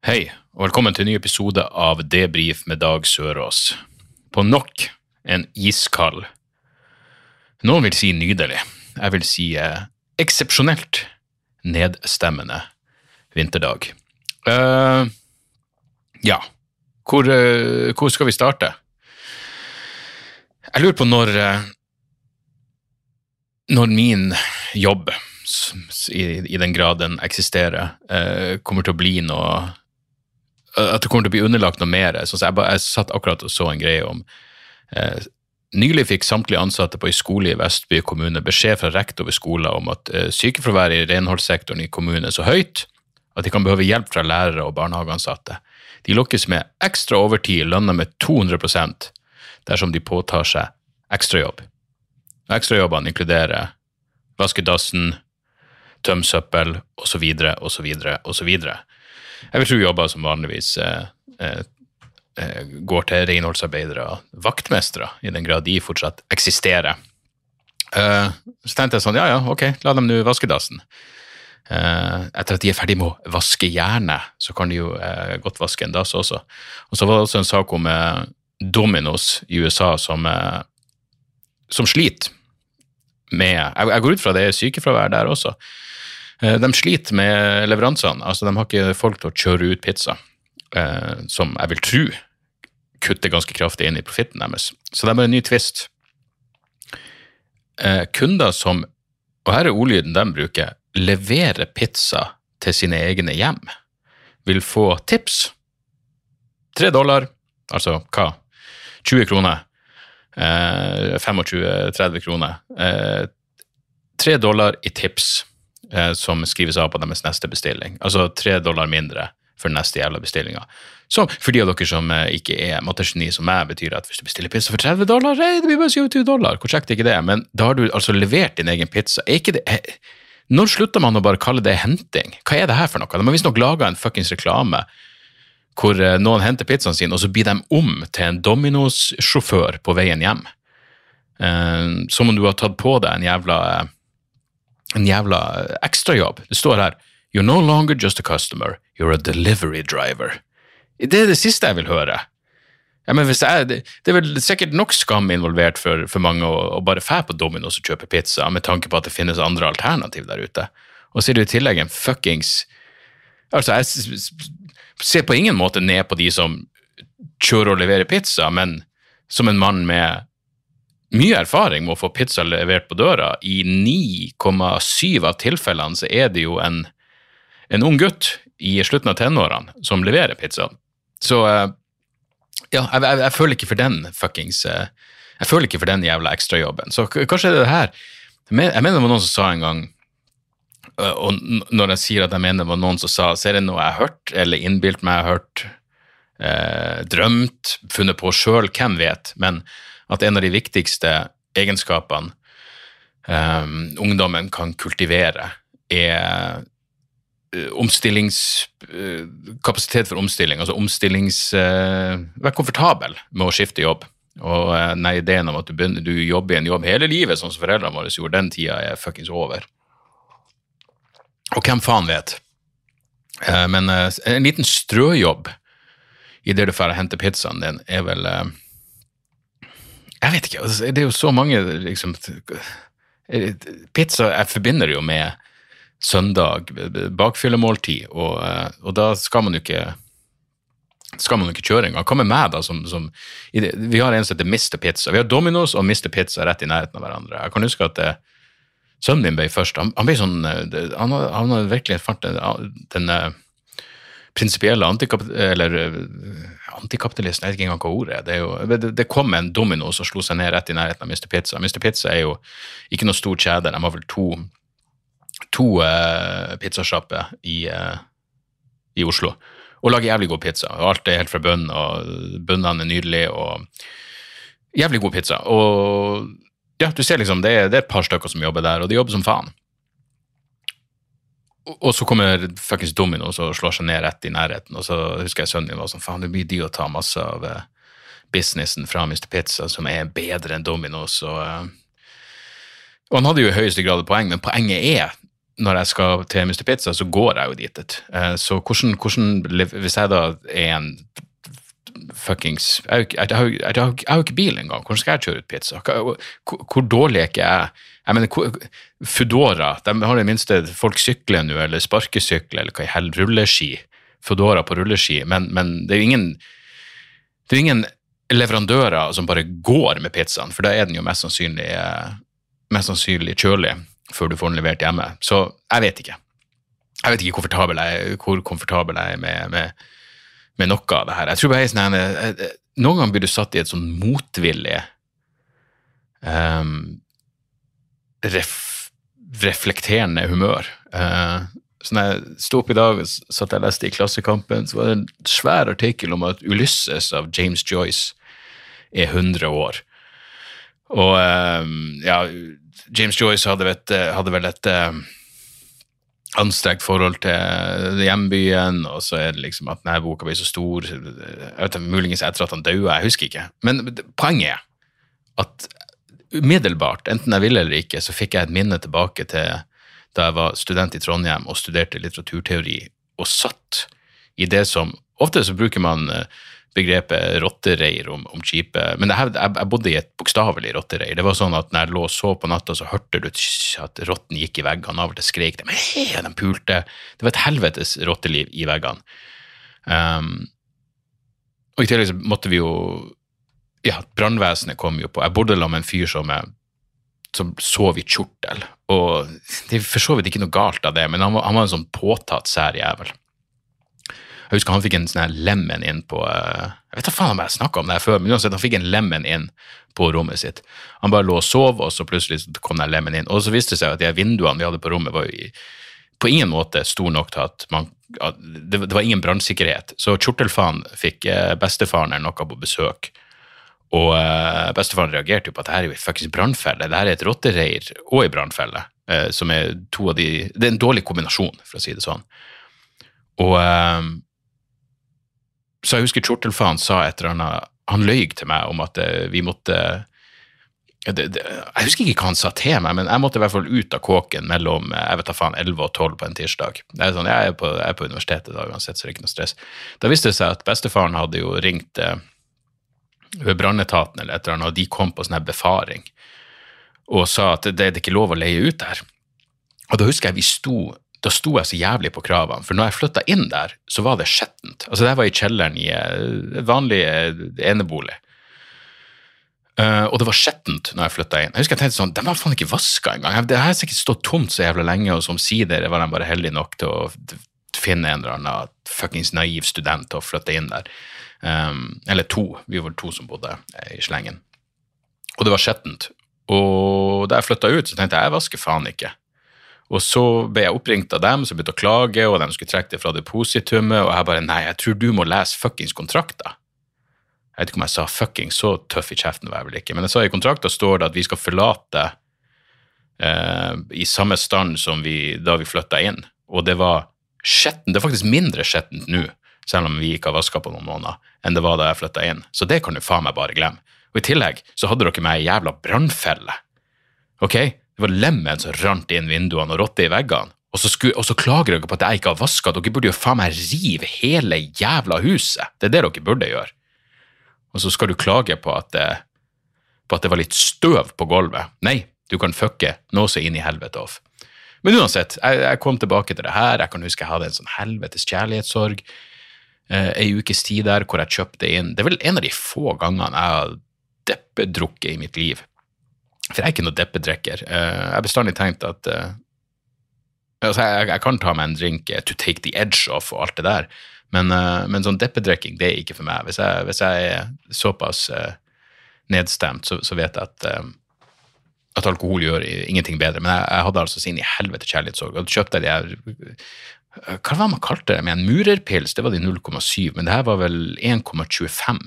Hei, og velkommen til en ny episode av Debrif med Dag Sørås. På nok en iskald Noen vil si nydelig. Jeg vil si eh, eksepsjonelt nedstemmende vinterdag. Uh, ja, hvor, uh, hvor skal vi starte? Jeg lurer på når uh, Når min jobb, i, i den grad den eksisterer, kommer til å bli noe at det kommer til å bli underlagt noe mer. Så jeg, bare, jeg satt akkurat og så en greie om eh, Nylig fikk samtlige ansatte på en skole i Vestby kommune beskjed fra rektor ved skolen om at eh, sykefraværet i renholdssektoren i kommunen er så høyt at de kan behøve hjelp fra lærere og barnehageansatte. De lokkes med ekstra overtid, lønna med 200% dersom de påtar seg ekstrajobb. Ekstrajobbene inkluderer vaske dassen, tømme søppel osv., osv., osv. Jeg vil tro jobber som vanligvis eh, eh, eh, går til renholdsarbeidere og vaktmestere, i den grad de fortsatt eksisterer. Så tenkte jeg sånn, ja ja, ok, la dem nå vaske dassen. Etter at de er ferdig med å vaske jernet, så kan de jo godt vaske en dass også. Og så var det også en sak om Dominos i USA som, som sliter med jeg går ut fra det er sykefravær der også. Eh, De sliter med leveransene. altså De har ikke folk til å kjøre ut pizza, eh, som jeg vil tro kutter ganske kraftig inn i profitten deres. Så det er bare en ny twist. Eh, kunder som, og her er ordlyden de bruker, leverer pizza til sine egne hjem, vil få tips. Tre dollar, altså hva? 20 kroner. Eh, 25-30 kroner. Tre dollar i tips eh, som skrives av på deres neste bestilling. Altså tre dollar mindre for den neste jævla bestillinga. For de av dere som eh, ikke er mattegeni som meg, betyr at hvis du bestiller pizza for 30 dollar, hey, det blir bare 27 dollar. Hvor kjekt er ikke det? Men da har du altså levert din egen pizza. Er ikke det... eh, Når slutter man å bare kalle det henting? Hva er det her for noe? De har visstnok laga en fuckings reklame hvor eh, noen henter pizzaen sin, og så blir de om til en Dominos-sjåfør på veien hjem. Eh, som om du har tatt på deg en jævla eh, en jævla ekstrajobb. Det står her You're no longer just a customer, you're a delivery driver. Det er det siste jeg vil høre. Ja, men hvis jeg, det, det er vel sikkert nok skam involvert for, for mange å, å bare fære på Domino's og kjøpe pizza, med tanke på at det finnes andre alternativ der ute. Og så er det i tillegg en fuckings Altså, jeg ser på ingen måte ned på de som kjører og leverer pizza, men som en mann med mye erfaring med å få pizza levert på døra. I 9,7 av tilfellene så er det jo en, en ung gutt i slutten av tenårene som leverer pizza. Så eh, ja, jeg, jeg, jeg føler ikke for den fuckings eh, Jeg føler ikke for den jævla ekstrajobben. Så kanskje er det det her Jeg mener det var noen som sa en gang øh, og når jeg sier at jeg mener det var noen som sa, så er det noe jeg har hørt, eller innbilt meg jeg har hørt, eh, drømt, funnet på sjøl, hvem vet, men at en av de viktigste egenskapene um, ungdommen kan kultivere, er eh, omstillings... eh, kapasitet for omstilling, altså omstillings... eh, Vær komfortabel med å skifte jobb. Og nei, ideen om at du, begynner, du jobber i en jobb hele livet, sånn som foreldrene våre gjorde, den tida er fuckings over. Og hvem faen vet? Men en liten strøjobb i det du får hente pizzaen din, er vel Jeg vet ikke, altså, det er jo så mange liksom eh, Pizza jeg forbinder jo med søndag, bakfyllemåltid, og, eh, og da skal man jo ikke skal man ikke kjøre engang. Hva med meg, da? Som, som, vi har en som heter Mr. Pizza. Vi har Domino's og Mr. Pizza rett i nærheten av hverandre. Jeg kan huske at det, sønnen min ble først. Han, han ble sånn eh, Han han hadde virkelig fart den, den eh, prinsipielle eh, antikapitalisten, jeg vet ikke engang hva ordet. Det, er jo, det, det kom en domino som slo seg ned rett i nærheten av Mr. Pizza. Mr. Pizza er jo ikke noe stor kjede. De har vel to, to uh, pizzasjapper i, uh, i Oslo. Og lager jævlig god pizza. Alt er helt fra bunn, og bunnene er nydelige, og jævlig god pizza. Og ja, du ser liksom, det er, det er et par stykker som jobber der, og de jobber som faen. Og, så kommer fuckings Dominos og slår seg ned rett i nærheten, og så husker jeg sønnen min var sånn, faen, det blir de å ta masse av eh, businessen fra Mr. Pizza, som er bedre enn Dominos, og eh, og han hadde jo i høyeste grad poeng, men poenget er når jeg skal til Mr. Pizza, så går jeg jo dit. Eh, Så hvordan, hvordan Hvis jeg da er en fuckings jeg jeg har jo ikke bil engang. Hvordan skal jeg kjøre ut pizza? Hvor, hvor dårlig er ikke jeg? Jeg mener, Foodora, de har det minste Folk sykler nå, eller sparkesykler, eller hva i hell, rulleski. Foodora på rulleski, men, men det er jo ingen det er ingen leverandører som bare går med pizzaen, for da er den jo mest sannsynlig, eh, mest sannsynlig kjølig før du får den levert hjemme. Så jeg vet ikke. Jeg vet ikke komfortabel jeg, hvor komfortabel jeg er med, med, med noe av det her. Jeg tror bare jeg er sånn, eh, eh, Noen ganger blir du satt i et sånn motvillig ehm, ref, reflekterende humør. Eh, så når jeg sto opp i dag og satt og leste i Klassekampen, så var det en svær artikkel om at Ulysses av James Joyce er 100 år. Og eh, ja, James Joyce hadde, vet, hadde vel et ehm, anstrengt forhold til hjembyen, og så er det liksom at denne boka blir så stor, jeg vet, muligens etter at han døde, jeg husker ikke. Men poenget er at umiddelbart, enten jeg ville eller ikke, så fikk jeg et minne tilbake til da jeg var student i Trondheim og studerte litteraturteori, og satt i det som Ofte så bruker man eh, begrepet rottereir om, om skipet, men jeg, jeg bodde i et bokstavelig rottereir. Det var sånn at når jeg lå og så på natta, så hørte du at rotten gikk i veggene, av og til skrek de, «Hei!» de pulte. Det var et helvetes rotteliv i veggene. Um, og i tillegg så måtte vi jo Ja, brannvesenet kom jo på. Jeg bodde sammen med en fyr som, eh, som sov i kjortel. Og det er for så vidt ikke noe galt av det, men han var, han var en sånn påtatt sær jævel. Jeg husker han fikk en sånn her lemon inn på eh, Jeg vet da faen om jeg snakka om det her før, men uansett, han fikk en lemen inn på rommet sitt. Han bare lå og sov, og så plutselig kom den lemen inn. Og så viste det seg at de vinduene vi hadde på rommet, var jo på ingen måte stor nok til at man at det, det var ingen brannsikkerhet. Så Kjortelfaen fikk eh, bestefaren eller noe på besøk. Og uh, bestefaren reagerte jo på at det her er jo en fuckings brannfelle. Det her er et rottereir og ei brannfelle. Uh, som er to av de Det er en dårlig kombinasjon, for å si det sånn. Og uh, Så jeg husker Kjortelfaen sa et eller annet Han løy til meg om at vi måtte det, det, Jeg husker ikke hva han sa til meg, men jeg måtte i hvert fall ut av kåken mellom jeg vet da faen, 11 og 12 på en tirsdag. Det er sånn, Jeg er på, jeg er på universitetet da uansett, så det er ikke noe stress. Da viste det seg at bestefaren hadde jo ringt eh, ved brannetaten eller et eller annet, og de kom på sånn her befaring og sa at det, det er ikke lov å leie ut der. Og da husker jeg vi sto da sto jeg så jævlig på kravene, for når jeg flytta inn der, så var det skjettent. Altså, det var i kjelleren i eh, vanlig eh, enebolig. Uh, og det var skjettent når jeg flytta inn. Jeg husker jeg tenkte sånn, De har faen ikke vaska engang. Det har sikkert stått tomt så jævla lenge, og som sider var de bare heldige nok til å finne en eller annen fuckings naiv student å flytte inn der. Um, eller to. Vi var to som bodde i slengen. Og det var skjettent. Og da jeg flytta ut, så tenkte jeg jeg vasker faen ikke. Og så ble jeg oppringt av dem som begynte å klage, og de skulle trekke det fra depositumet, og jeg bare nei, jeg tror du må lese fuckings kontrakter. Jeg vet ikke om jeg sa fucking så tøff i kjeften var jeg vel ikke, men jeg sa i kontrakten står det at vi skal forlate eh, i samme stand som vi, da vi flytta inn. Og det var skjettent, det er faktisk mindre skjettent nå, selv om vi ikke har vaska på noen måneder, enn det var da jeg flytta inn. Så det kan du faen meg bare glemme. Og i tillegg så hadde dere meg ei jævla brannfelle. Ok? Det var lemmen som rant inn vinduene og rotte i veggene. Og så, skulle, og så klager dere på at jeg ikke har vaska. Dere burde jo faen meg rive hele jævla huset. Det er det dere burde gjøre. Og så skal du klage på at, det, på at det var litt støv på gulvet. Nei, du kan fucke noe så inn i helvete off. Men uansett, jeg, jeg kom tilbake til det her. Jeg kan huske jeg hadde en sånn helvetes kjærlighetssorg eh, ei ukes tid der hvor jeg kjøpte inn Det er vel en av de få gangene jeg har deppedrukket i mitt liv. For jeg er ikke noe deppedrikker. Eh, jeg har bestandig tenkt at eh, altså jeg, jeg kan ta meg en drink eh, to take the edge off og alt det der, men, men sånn deppedrikking, det er ikke for meg. Hvis jeg, hvis jeg er såpass nedstemt, så, så vet jeg at, at alkohol gjør ingenting bedre. Men jeg, jeg hadde altså sin i helvete kjærlighetssorg, og kjøpte de her Hva var det man kalte det? Med en murerpils, det var de 0,7, men det her var vel 1,25.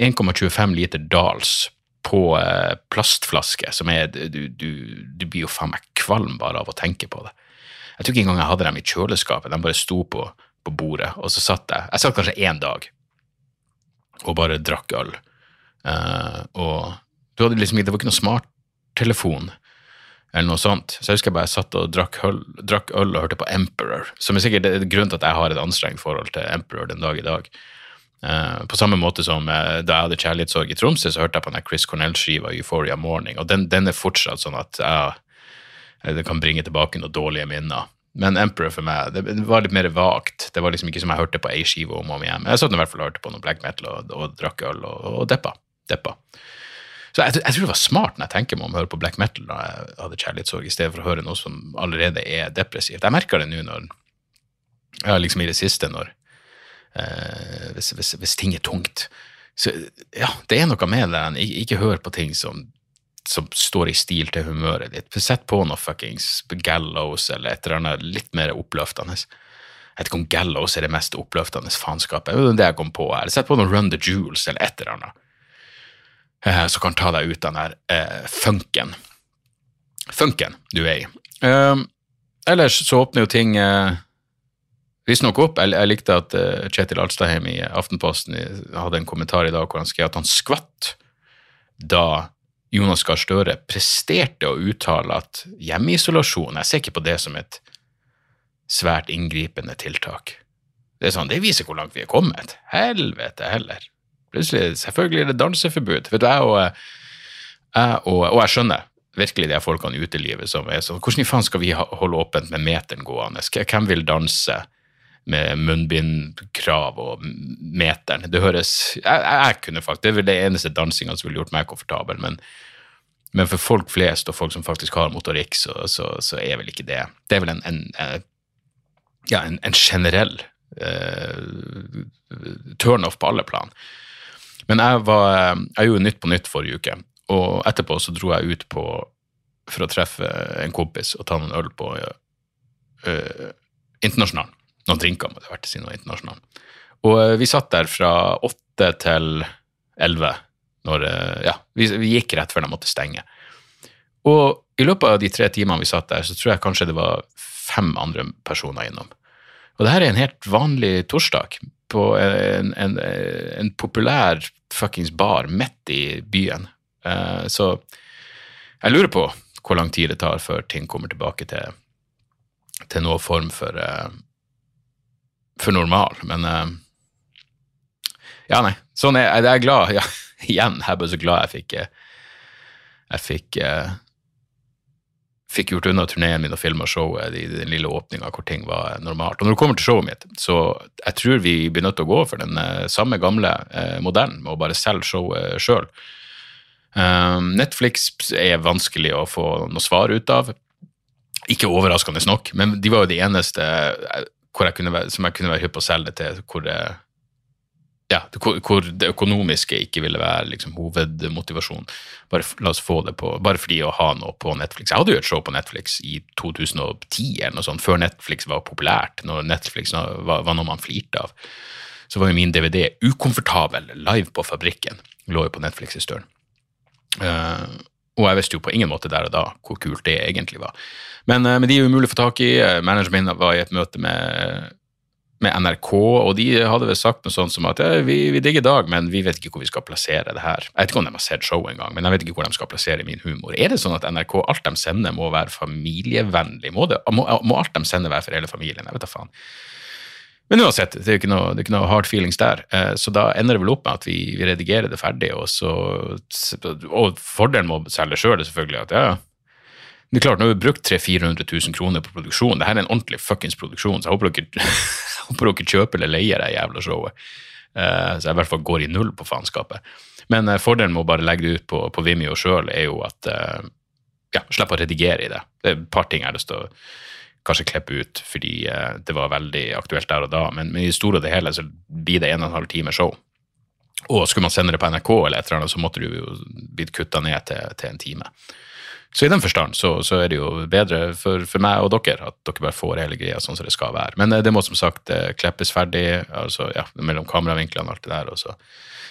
1,25 liter Dals på eh, plastflaske, som er du, du, du blir jo faen meg kvalm bare av å tenke på det. Jeg tror ikke engang jeg hadde dem i kjøleskapet, de bare sto på, på bordet, og så satt jeg Jeg satt kanskje én dag og bare drakk øl. Uh, og du hadde liksom, det var ikke noe smarttelefon eller noe sånt. Så jeg husker jeg bare satt og drakk øl, drakk øl og hørte på Emperor, som er sikkert er grunnen til at jeg har et anstrengt forhold til Emperor den dag i dag. Uh, på samme måte som uh, da jeg hadde kjærlighetssorg i Tromsø, så hørte jeg på den Chris Cornell-skiva Euphoria Morning, og den, den, er fortsatt sånn at jeg, det kan bringe tilbake noen dårlige minner. Men Emperor for meg, det, var litt mer vagt. Det var liksom ikke som jeg hørte på ei skive om og om igjen. Jeg satt i hvert fall og hørte på noe black metal og, og drakk øl og, og deppa. deppa. Så jeg, jeg, tror det var smart når jeg tenker meg om å høre på black metal da jeg hadde kjærlighetssorg, i stedet for å høre noe som allerede er depressivt. Jeg merker det nå når ja, liksom i det siste, når eh, hvis, hvis, hvis, ting er tungt. Så ja, det er noe med det. Ikke, ikke hør på ting som, som står i stil til humøret ditt. Sett på noe fuckings Gallows eller et eller annet litt mer oppløftende. Jeg vet ikke om Gallows er det mest oppløftende faenskapet. Det det jeg kom på her. Sett på noe Run the Jewels eller et eller annet eh, som kan ta deg ut av den der eh, funken. Funken du er i. Um, ellers så åpner jo ting eh, visstnok opp. Jeg, jeg, likte at uh, Kjetil Alstadheim i Aftenposten hadde en kommentar i dag hvor han skrev at han skvatt da Jonas Gahr Støre presterte å uttale at hjemmeisolasjon Jeg ser ikke på det som et svært inngripende tiltak. Det er sånn, det viser hvor langt vi er kommet. Helvete heller. Plutselig, selvfølgelig er det danseforbud. Vet du, jeg og, jeg og, og jeg skjønner virkelig de folkene i utelivet som er sånn Hvordan i faen skal vi holde åpent med meteren gående? Hvem vil danse med munnbindkrav og meteren? Det høres Jeg, jeg kunne faktisk Det er det eneste dansinga som ville gjort meg komfortabel, men, men for folk flest og folk som faktisk har motorikk, så, så, så er vel ikke det Det er vel en, en, en ja, en, en generell uh, turnoff på alle plan. Men jeg, var, jeg gjorde Nytt på Nytt forrige uke, og etterpå så dro jeg ut på for å treffe en kompis og ta noen øl på uh, Internasjonalen. Noen drinker må det ha vært, siden det var internasjonal. Og uh, vi satt der fra åtte til elleve. Når, uh, ja, vi, vi, gikk rett før de måtte stenge. Og i løpet av de tre timene vi satt der, så tror jeg kanskje det var fem andre personer innom. Og det her er en helt vanlig torsdag på en, en, en populær fuckings bar midt i byen. Uh, så jeg lurer på hvor lang tid det tar før ting kommer tilbake til, til noen form for, uh, for normal. Men uh, ja, nei. Sånn er jeg. er glad. Ja, igjen, jeg er bare så glad jeg fikk jeg fikk fikk gjort unna turneen min og filma showet, i den lille åpninga hvor ting var normalt. Og når det kommer til showet mitt, så jeg tror vi blir nødt til å gå for den uh, samme gamle uh, modellen med å bare selge showet sjøl. Um, Netflix er vanskelig å få noe svar ut av. Ikke overraskende nok, men de var jo de eneste uh, jeg kunne, som jeg kunne være hypp på å selge det til, hvor det ja, hvor det økonomiske ikke ville være liksom, hovedmotivasjon. Bare la oss få det på, bare fordi å ha noe på Netflix. Jeg hadde jo et show på Netflix i 2010, eller noe sånt, før Netflix var populært, når Netflix var, var noe man flirte av. Så var jo min DVD ukomfortabel, live på fabrikken. Lå jo på Netflix i støren. Uh, og jeg visste jo på ingen måte der og da hvor kult det egentlig var. Men, uh, men de er umulig å få tak i. Manageren min var i et møte med med NRK, og de hadde vel sagt noe sånt som at ja, vi, vi, digger Dag, men vi vet ikke hvor vi skal plassere det her. Jeg vet ikke om de har sett showet engang, men jeg vet ikke hvor de skal plassere min humor. Er det sånn at NRK, alt de sender, må være familievennlig? Må, det, må, må alt de sender være for hele familien? Jeg vet da faen. Men uansett, det er jo ikke noe, ikke noe hard feelings der. Eh, så da ender det vel opp med at vi, vi redigerer det ferdig, og så Og fordelen med å selge sjøl er selvfølgelig at ja, det er klart, Nå har vi brukt 300 000-400 000 kroner på produksjon. Dette er en ordentlig fuckings produksjon, så jeg håper dere, håper dere kjøper eller leier det jævla showet. Uh, så jeg i hvert fall går i null på faenskapet. Men uh, fordelen med å bare legge det ut på, på Vimeo sjøl, er jo at uh, ja, Slipp å redigere i det. Det er et par ting jeg har lyst til å kanskje klippe ut fordi det var veldig aktuelt der og da, men, men i det store og det hele så blir det en og en halv time show. Og skulle man sende det på NRK, eller et eller annet, så måtte det jo blitt kutta ned til, til en time. Så i den forstand så, så er det jo bedre for, for, meg og dere at dere bare får hele greia sånn som det skal være. Men det må som sagt kleppes ferdig, altså ja, mellom kameravinklene og alt det der, og så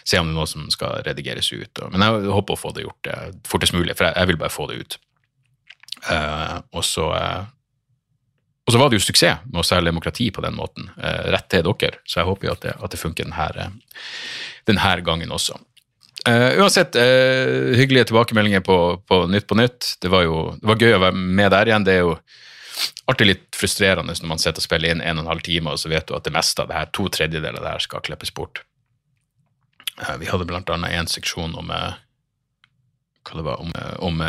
se om det er noe som skal redigeres ut. Men jeg håper å få det gjort fortest mulig, for jeg, jeg vil bare få det ut. Uh, og så uh, og så var det jo suksess med å selge demokrati på den måten, uh, rett til dere. Så jeg håper jo at det, at det funker denne, denne gangen også. Uansett, hyggelige tilbakemeldinger på, på, Nytt på nytt. Det var jo det var gøy å være med der igjen. Det er jo alltid litt frustrerende når man sitter og spiller inn en og en halv time, og så vet du at det meste av det her, to tredjedeler av det her skal klippes bort. vi hadde blant annet en seksjon om hva det var, om, om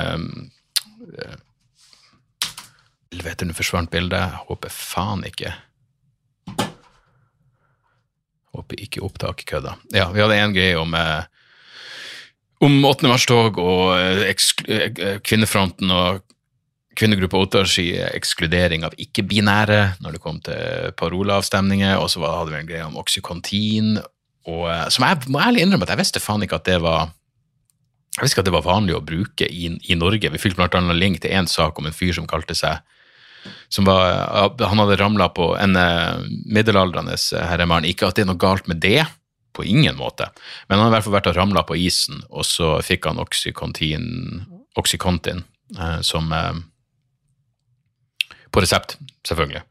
Helvete, nå forsvant bildet. Håper faen ikke Håper ikke opptak kødda. Ja, vi hadde en greie om eh, om 8. mars-tog og eh, eh, kvinnefronten og kvinnegruppa Ottars ekskludering av ikke-binære når det kom til paroleavstemninger, og så hadde vi en greie om oksykontin, og som jeg må ærlig innrømme at jeg visste faen ikke at det var jeg visste ikke at det var vanlig å bruke i, i Norge. Vi fikk blant annet link til én sak om en fyr som kalte seg som var, Han hadde ramla på en eh, middelaldrende herremann. Ikke at det er noe galt med det, på ingen måte, men han har i hvert fall vært og ramla på isen, og så fikk han Oxycontin, eh, som eh, På resept, selvfølgelig.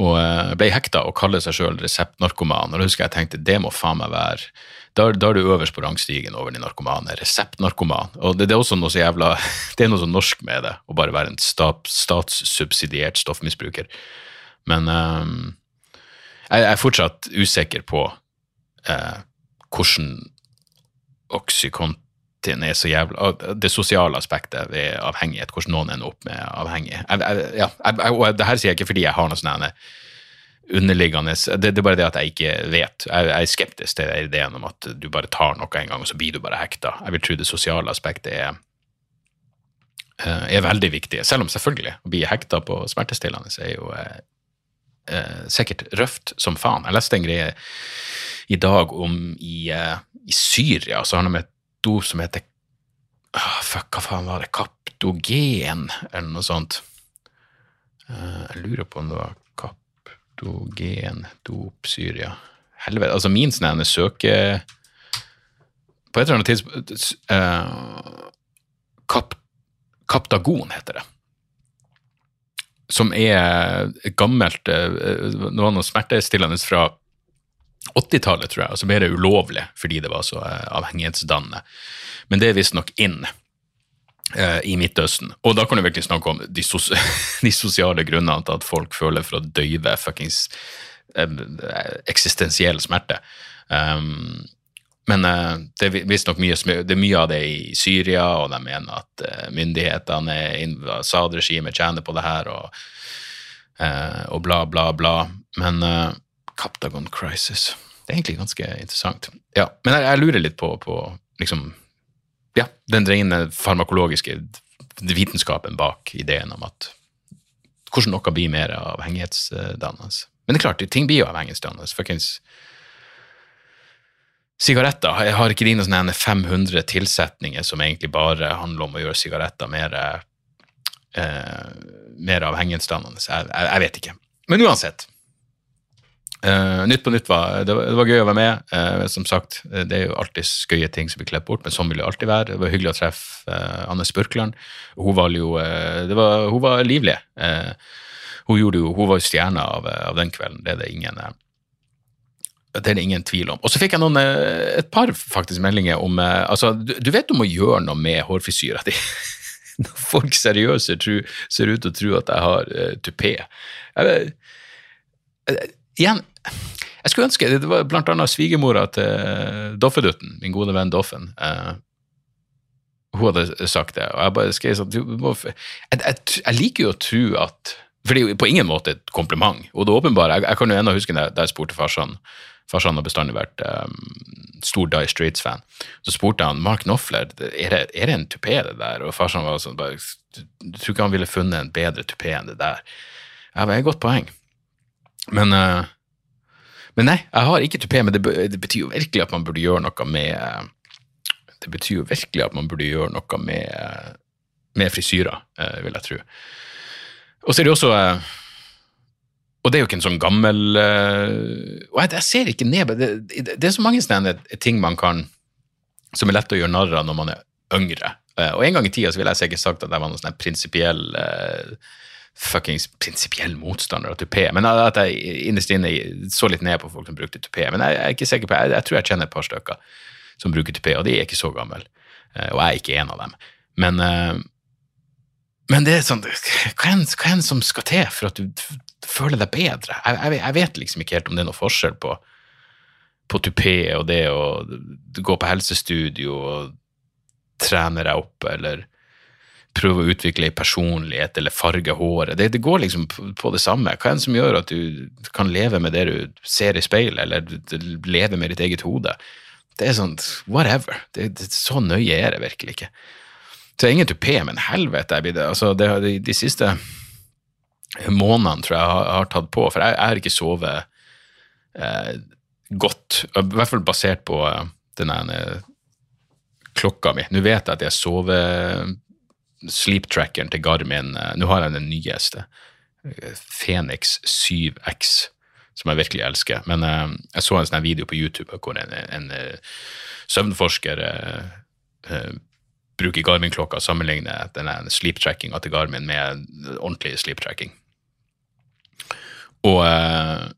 Og ble hekta og kaller seg sjøl reseptnarkoman. Og da husker jeg tenkte det må faen meg være da, da, er du øverst på rangstigen over de narkomane. Reseptnarkoman. Og det, det, er også noe så jævla Det er noe så norsk med det, å bare være en stat, statssubsidiert stoffmisbruker. Men um, jeg, er fortsatt usikker på uh, hvordan Oxycontin er så jævla Det sosiale aspektet ved avhengighet, hvordan noen ender opp med avhengig. Ja, og det her sier jeg ikke fordi jeg har noe sånn underliggende det, det, er bare det at jeg ikke vet. Jeg, jeg er skeptisk til ideen om at du bare tar noe en gang, og så blir du bare hekta. Jeg vil tro det sosiale aspektet er, eh, er veldig viktig. Selv om selvfølgelig å bli hekta på smertestillende er jo eh, eh, sikkert røft som faen. Jeg leste en greie i dag om i, uh, i Syria, så har de et ord som heter uh, Fuck, hva faen var det? Kaptogen, eller noe sånt. Uh, jeg lurer på om det var kaptogen dop, Syria Helvete. Altså, min sånn søke På et eller annet tidspunkt uh, Kap, Kaptagon heter det. Som er gammelt uh, Noe smertestillende fra 80-tallet, tror jeg, og så ble det ulovlig fordi det var så uh, avhengighetsdannende. Men det er visstnok inn Eh, i Midtøsten. Og da kan du virkelig snakke om de, sos de, sosiale grunnene til at folk føler for å døyve fuckings eh, eksistensiell smerte. Um, men uh, det er visstnok mye, det er mye av det i Syria, og de mener at uh, myndighetene, Assad-regimet, tjener på det her, og, uh, og, bla, bla, bla. Men uh, Captagon Crisis Det er egentlig ganske interessant. Ja, men jeg, jeg lurer litt på, på liksom ja, den rene farmakologiske vitenskapen bak ideen om at hvordan noe blir mer avhengighetsdannende. Men det er klart, ting blir jo avhengighetsdannende. Fuckings sigaretter. Jeg har ikke de noen 500 tilsetninger som egentlig bare handler om å gjøre sigaretter mer, eh, mer avhengighetsdannende. Jeg, jeg, jeg vet ikke. Men uansett, Uh, nytt på nytt var det, var det, var gøy å være med. Uh, som sagt, det er jo alltid skøye ting som blir klippet bort, men sånn vil det alltid være. Det var hyggelig å treffe uh, Anne Spurkland. Hun var jo var, Hun var livlig. hun, jo, hun var jo stjerna av, av, den kvelden, det er det ingen det er det ingen tvil om. Og så fikk jeg noen, et par faktisk meldinger om altså, du, du vet du må gjøre noe med hårfrisyra di. Når folk seriøse ser ut til å tro at jeg har uh, tupé. Igjen, jeg skulle ønske Det var blant annet svigermora til Doffedutten, min gode venn Doffen. Uh, hun hadde sagt det, og jeg bare skrev sånn jeg, jeg, jeg, liker jo å tro at For det er jo på ingen måte et kompliment. Og det åpenbare, jeg, jeg kan jo ennå huske da jeg spurte farsan Farsan har bestandig vært um, stor Die Streets-fan. Så spurte han Mark Knopfler er det, er det en tupé, det der. Og farsan var sånn bare, Du tror ikke han ville funnet en bedre tupé enn det der? Ja, det er et godt poeng. Men uh, men nei, jeg har ikke tupé, men det, det, betyr jo virkelig at man burde gjøre noe med Det betyr jo virkelig at man burde gjøre noe med med frisyrer, eh, vil jeg tro. Og så er det også eh, Og det er jo ikke en sånn gammel eh, Og jeg, jeg ser ikke ned på det, det, er så mange sånne ting man kan som er lett å gjøre narr av når man er yngre. Eh, Og en gang i tida ville jeg sikkert sagt at jeg var noen sånn prinsipiell eh, fuckings prinsipiell motstander av tupé. Men at jeg innerst inne så litt ned på folk som brukte tupé. Men jeg, jeg er ikke sikker på, jeg, jeg tror jeg kjenner et par stykker som bruker tupé, og de er ikke så gamle. Eh, Og jeg er ikke en av dem. Men, eh, men det er sånn Hva er det som skal til for at du føler deg bedre? Jeg, jeg vet liksom ikke helt om det er noe forskjell på, på tupé og det å gå på helsestudio og trene deg opp, eller prøve å utvikle ei personlighet, eller farge håret. Det, det går liksom på, det samme. Hva er det som gjør at du kan leve med det du ser i speilet, eller leve med ditt eget hode? Det er sånn, whatever. Det, det, så nøye er det virkelig ikke. Så ingen tupé, men helvete, jeg blir det. Altså, det, de, de siste månedene tror jeg har, har tatt på, for jeg har ikke sovet eh, godt, i hvert fall basert på eh, den ene klokka mi. Nå vet jeg at jeg sover sleep-trackeren til Garmin. eh, Nå har jeg den nyeste, eh, Phoenix 7X, som jeg virkelig elsker. Men eh, jeg så en sånn video på YouTube hvor en, en eh, søvnforsker eh, eh, bruker Garmin-klokka og sammenligner denne sleep-trackinga til Garmin med ordentlig sleep-tracking. Og eh,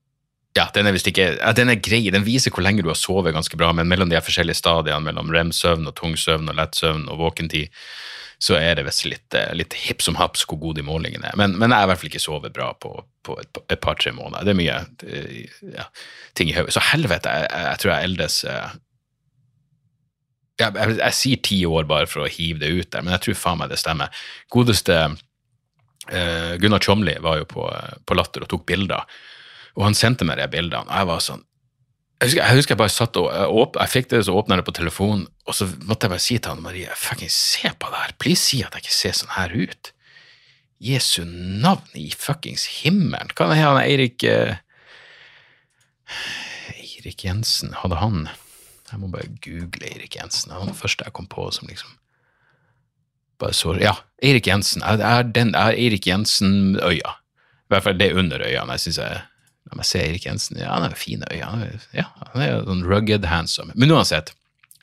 ja, den er ikke ja, Den er grei, den viser hvor lenge du har sovet ganske bra, men mellom de forskjellige stadiene, mellom rem-søvn og tung søvn og lett søvn og våkentid, så er det visst litt, eh, litt hipp som haps hvor gode de målingene er. Men, men jeg har i hvert fall ikke sovet bra på, på et, et par-tre måneder. Det er mye det, ja, ting i hodet. Så helvete, jeg, jeg, tror jeg eldes eh, jeg, jeg, jeg sier ti år bare for å hive det ut der, men jeg tror faen meg det stemmer. Godeste eh, Gunnar Tjomli var jo på, på Latter og tok bilder, og han sendte meg de bildene, og jeg var sånn jeg husker, jeg husker jeg bare satt og åp, jeg fikk det, så åpna det på telefonen, og så måtte jeg bare si til Anne Marie fucking se på det her, please si at jeg ikke ser sånn her ut. Jesu navn i fuckings himmelen. Hva er han Eirik eh, Eirik Jensen, hadde han Jeg må bare google Eirik Jensen. Det var den første jeg kom på som liksom bare så Ja, Eirik Jensen. Jeg er Eirik Jensen-øya. I hvert fall det under øynene. Jeg synes jeg La meg se Erik Jensen. Ja, han har fine øyne. Ja, han er jo sånn rugged handsome. Men uansett,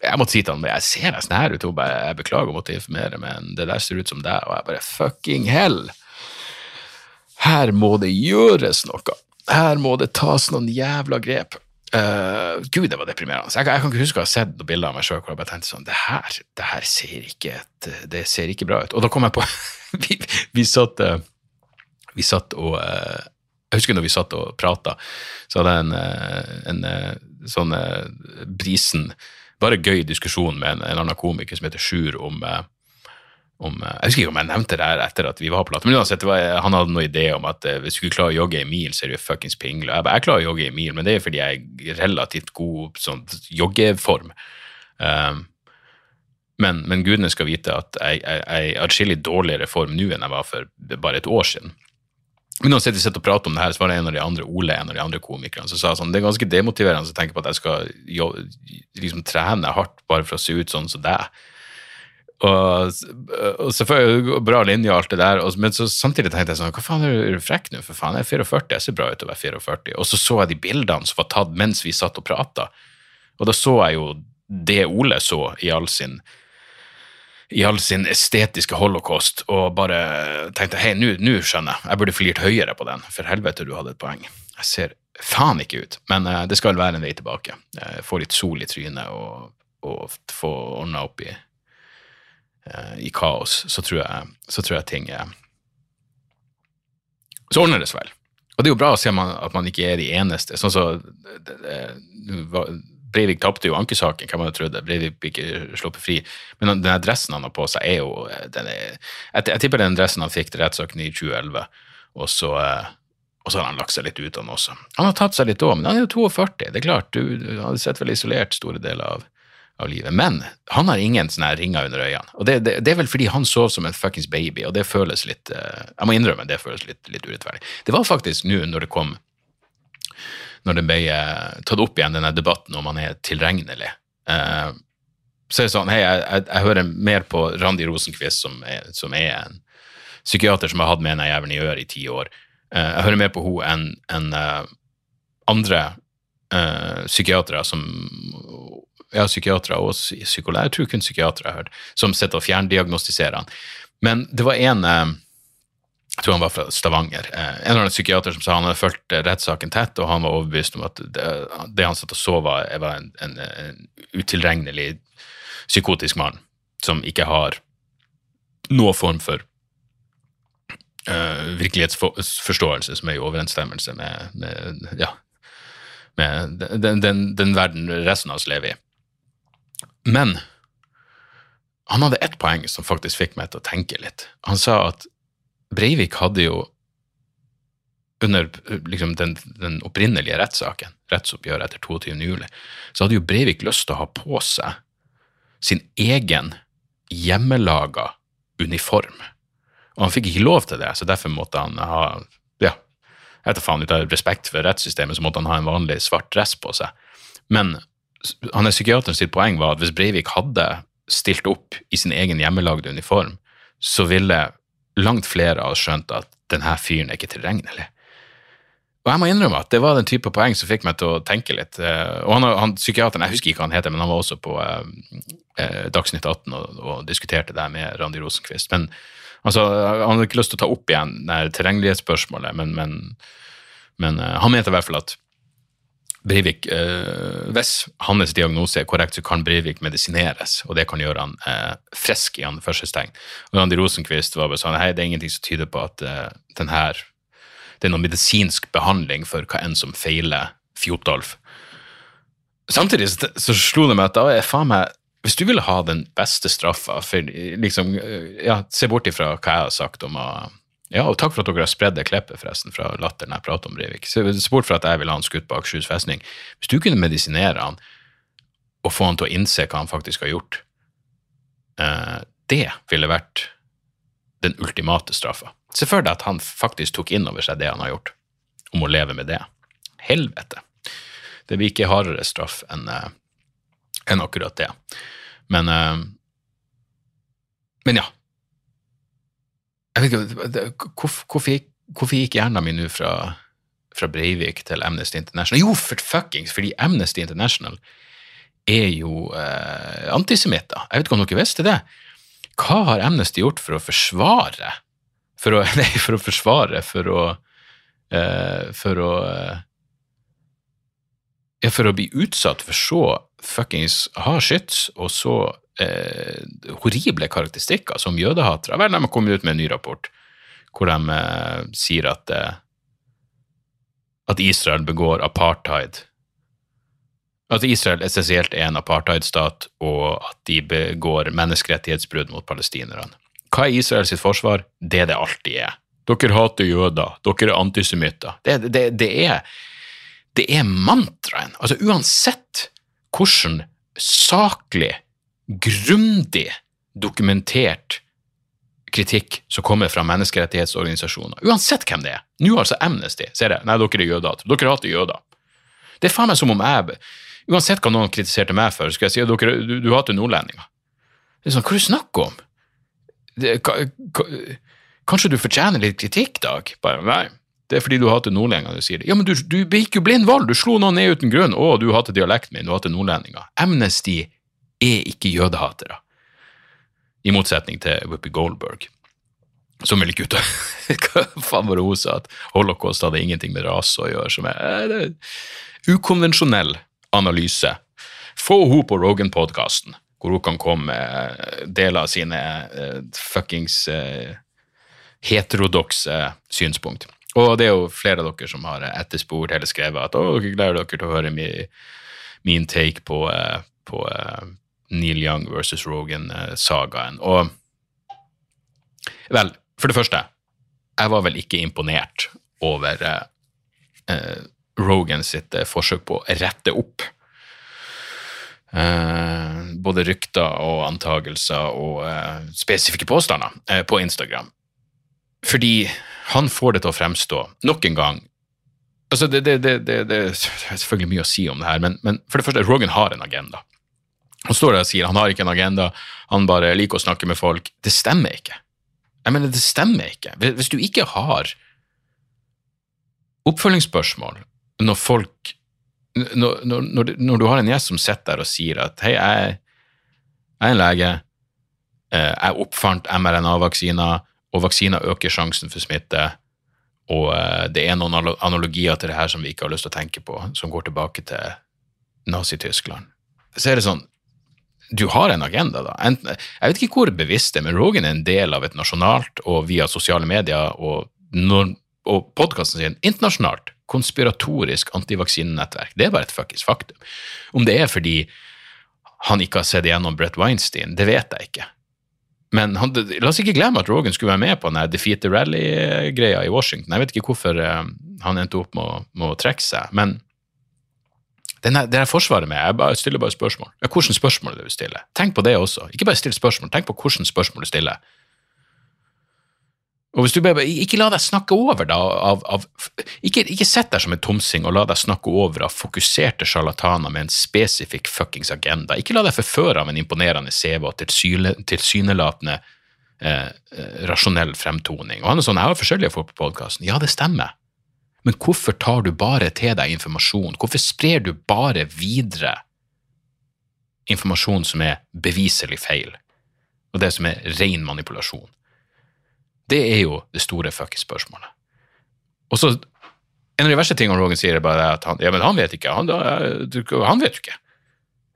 jeg måtte si til han jeg ser nesten her ut. Hun jeg beklager å måtte informere, men det der ser ut som deg. Og jeg bare fucking hell! Her må det gjøres noe. Her må det tas noen jævla grep. Uh, Gud, det var deprimerende. Jeg, jeg kan ikke huske å ha sett noen bilder av meg sjøl hvor jeg bare tenkte sånn det her, det her ser ikke et, det ser ikke bra ut. Og da kom jeg på Vi, vi satt eh, Vi satt og eh, Jeg husker når vi satt og prata, så hadde jeg en, eh, en eh, sånn eh, brisen Bare gøy diskusjon med en, en annen komiker som heter Sjur om om, jeg husker ikke om jeg nevnte det her etter at vi var på Latter, men uansett, han hadde noen idé om at hvis du ikke klarer å jogge en mil, så er du fuckings pingle. Jeg, bare, jeg klarer å jogge en mil, men det er fordi jeg er relativt god sånn, joggeform. Um, men, men gudene skal vite at jeg er atskillig dårligere form nå enn jeg var for bare et år siden. Men uansett, vi sitter og prater om det her, så var det en av de andre Ole, en av de andre komikerne, som sa sånn, det er ganske demotiverende å tenke på at jeg skal jo, liksom trene hardt bare for å se ut sånn som deg. Og, og selvfølgelig bra linje og alt det der, og, men så samtidig tenkte jeg sånn, hva faen er du, frekk nå, for faen, jeg er 44, jeg ser bra ut å være 44. Og så så jeg de bildene som var tatt mens vi satt og prata, og da så jeg jo det Ole så i all sin i all sin estetiske holocaust, og bare tenkte hei, nå skjønner jeg, jeg burde flirt høyere på den, for helvete, du hadde et poeng. Jeg ser faen ikke ut, men uh, det skal være en vei tilbake. Uh, få litt sol i trynet og, og få ordna opp i, uh, i kaos, så tror jeg, så tror jeg ting er Så ordner det seg vel. Og det er jo bra å se man, at man ikke er de eneste. Sånn så, Breivik tapte jo ankesaken, hvem hadde trodd det? Breivik blir ikke sluppet fri. Men den dressen han har på seg, er jo den er, jeg, jeg tipper den dressen han fikk til rettssaken i 2011, og så, eh, og så har han lagt seg litt ut av den også. Han har tatt seg litt òg, men han er jo 42. Det er klart, du, du hadde sett vel isolert store deler av, av livet. Men han har ingen sånne ringer under øynene. Og det, det, det er vel fordi han sov som en fuckings baby, og det føles litt eh, Jeg må innrømme, det føles litt, litt urettferdig. Det var faktisk nå når det kom når det ble eh, tatt opp igjen, denne debatten om han er tilregnelig. Eh, så er det sånn Hei, jeg, jeg, jeg hører mer på Randi Rosenquist, som er, som er en psykiater som har hatt med den jævelen i øret i ti år. Eh, jeg hører mer på henne enn en, andre uh, psykiatere som Ja, psykiatere og psykolog, jeg tror kun psykiatere jeg har hørt, som sitter og fjerndiagnostiserer han. Men det var en jeg tror han var fra Stavanger. Eh, en eller annen psykiater som sa han hadde fulgt eh, rettssaken tett, og han var overbevist om at det, det han satt og så, var, var en, en, en utilregnelig psykotisk mann som ikke har noen form for eh, virkelighetsforståelse som er i overensstemmelse med, med, ja, med den, den, den verden resten av oss lever i. Men han hadde ett poeng som faktisk fikk meg til å tenke litt. Han sa at Breivik hadde jo under liksom, den, den opprinnelige rettssaken, rettsoppgjøret etter 22. juli, så hadde jo Breivik lyst til å ha på seg sin egen hjemmelaga uniform. Og han fikk ikke lov til det, så derfor måtte han ha ja, jeg etter faen ut av respekt for rettssystemet, så måtte han ha en vanlig svart dress på seg. Men han er psykiateren sitt poeng var at hvis Breivik hadde stilt opp i sin egen hjemmelagde uniform, så ville langt flere av oss skjønt at denne fyren er ikke tilregnelig. Og jeg må innrømme at det var den type poeng som fikk meg til å tenke litt. Eh, Og han, han psykiateren, jeg husker ikke hva han heter, men han var også på eh, eh, Dagsnytt 18 og, og diskuterte det med Randi Rosenkvist. Men altså, han hadde ikke lyst til å ta opp igjen det tilregnelighetsspørsmålet, men, men, men eh, han mente i hvert fall at Breivik, eh, hvis hans diagnose er korrekt, så kan Breivik medisineres, og det kan gjøre han eh, frisk i anførselstegn. Og Randi Rosenquist var bare sånn det er ingenting som tyder på at eh, den her, det er noen medisinsk behandling for hva enn som feiler Fjotolf. Samtidig så, så slo det meg at da er faen meg Hvis du ville ha den beste straffa for liksom, eh, ja, Se bort ifra hva jeg har sagt om å ja, og takk for at dere har spredd det klippet, forresten, fra latteren jeg prater om Breivik. Se bort fra at jeg ville ha han skutt på Akershus festning. Hvis du kunne medisinere han og få han til å innse hva han faktisk har gjort, eh, det ville vært den ultimate straffa. Se for deg at han faktisk tok inn over seg det han har gjort, om å leve med det. Helvete. Det blir ikke hardere straff enn eh, enn akkurat det. Men, eh, men ja, jeg vet ikke, hvorfor, gikk, gikk hjernen min nå fra, fra Breivik til Amnesty International? Jo, for fuckings, fordi Amnesty International er jo eh, antisemitter. Jeg vet ikke om dere visste det. Hva har Amnesty gjort for å forsvare For å, nei, for å forsvare, for å eh, For å ja, for å bli utsatt for så fuckings hard skyts og så eh, horrible karakteristikker som jødehatere. Vel, de har kommet ut med en ny rapport hvor de eh, sier at, eh, at Israel begår apartheid. At Israel essensielt er en apartheidstat, og at de begår menneskerettighetsbrudd mot palestinerne. Hva er Israels forsvar? Det det alltid er. Dere hater jøder, dere er antisemitter. Det, det, det er er mantraen. Altså uansett hvordan saklig, grundig dokumentert kritikk som kommer fra menneskerettighetsorganisasjoner, uansett hvem det er. Nå altså Amnesty ser jeg, nei, dere er jøder. Dere hater jøder. Det er faen meg som om jeg Uansett hva noen kritiserte meg for, skal jeg si at dere, du, du hater nordlendinger. Det er sånn, Hva er det du snakker om? Det, ka, ka, kanskje du fortjener litt kritikk, Dag? Bare, nei, det er fordi du hater nordlendinger. Du sier det. Ja, men du, du gikk jo blind valg, du slo noen ned uten grunn. Å, du hater dialekten min, du hater nordlendinger. Amnesty er ikke jødehatere. I motsetning til Whoopi Goldberg, som vel ikke ut av Hva faen var det hun sa? At holocaust hadde ingenting med rase å gjøre, som er, eh, er ukonvensjonell analyse. Få henne på Rogan-podkasten, hvor hun kan komme med deler av sine uh, fuckings uh, heterodokse synspunkt. Og det er jo flere av dere som har etterspurt eller skrevet at å, dere gleder dere til å høre min, min take på, på Neil Young versus Rogan-sagaen. Og vel, for det første, jeg var vel ikke imponert over eh, Rogan sitt uh, forsøk på å rette opp Eh, både rykter og antagelser og spesifikke påstander på Instagram. Fordi han får det til å fremstå nok en gang altså det, det, det, det, er selvfølgelig mye å si om det her, men, men for det første, Rogan har en agenda. Han står der og sier han har ikke en agenda, han bare liker å snakke med folk. Det stemmer ikke. Jeg mener, det stemmer ikke. Hvis du ikke har oppfølgingsspørsmål når folk når, når, når, du har en gjest som sitter der og sier at hei, jeg, jeg er en lege, eh, jeg oppfant mRNA-vaksiner, og vaksiner øker sjansen for smitte, og eh, det er noen analogier til det her som vi ikke har lyst til å tenke på, som går tilbake til Nazi-Tyskland. Så er det sånn du har en agenda, da. Jeg vet ikke hvor bevisst det er, men Rogan er en del av et nasjonalt og via sosiale medier og, og podkasten sin internasjonalt konspiratorisk antivaksinenettverk. Det er bare et fuckings faktum. Om det er fordi han ikke har sett igjennom Brett Weinstein, det vet jeg ikke. Men han, la oss ikke glemme at Rogan skulle være med på den Defeat the Rally-greia i Washington. Jeg vet ikke hvorfor uh, han endte opp med å, med å trekke seg, men det er forsvaret med, jeg bare stiller bare spørsmål. Ja, Hvilke spørsmål du vil stille? Tenk på det også. Ikke bare still spørsmål, tenk på hvilke spørsmål du stiller. Og hvis du bare, Ikke la deg snakke over da, av, av ikke, ikke sett deg som en tomsing og la deg snakke over av fokuserte sjarlataner med en spesifikk fuckings agenda. Ikke la deg forføre av en imponerende CV og tilsynelatende eh, eh, rasjonell fremtoning. Og han er sånn, Jeg har forskjellige folk på podkasten. Ja, det stemmer. Men hvorfor tar du bare til deg informasjon? Hvorfor sprer du bare videre informasjon som er beviselig feil, og det som er ren manipulasjon? Det er jo det store fuckings spørsmålet. Og så, En av de verste tingene Rogan sier, er bare at han, ja, men han vet ikke. Han, han vet jo ikke.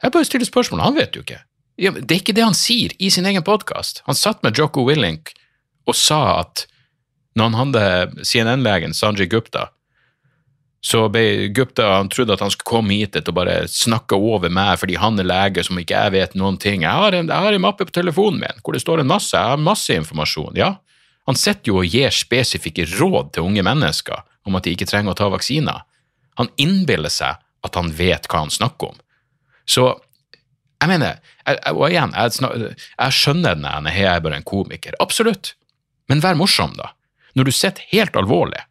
Jeg bare stiller spørsmål, han vet jo ikke. Ja, det er ikke det han sier i sin egen podkast. Han satt med Jocko Willink og sa at når han hadde CNN-legen Sanjay Gupta, så ble Gupta han trodde at han skulle komme hit og bare snakke over meg fordi han er lege som ikke jeg vet noen ting. Jeg har en, jeg har en mappe på telefonen min hvor det står en masse, jeg har masse informasjon. Ja, han sitter jo og gir spesifikke råd til unge mennesker om at de ikke trenger å ta vaksiner. Han innbiller seg at han vet hva han snakker om. Så jeg mener, jeg, og igjen, jeg, jeg skjønner den ene, jeg er bare en komiker. Absolutt. Men vær morsom, da. Når du sitter helt alvorlig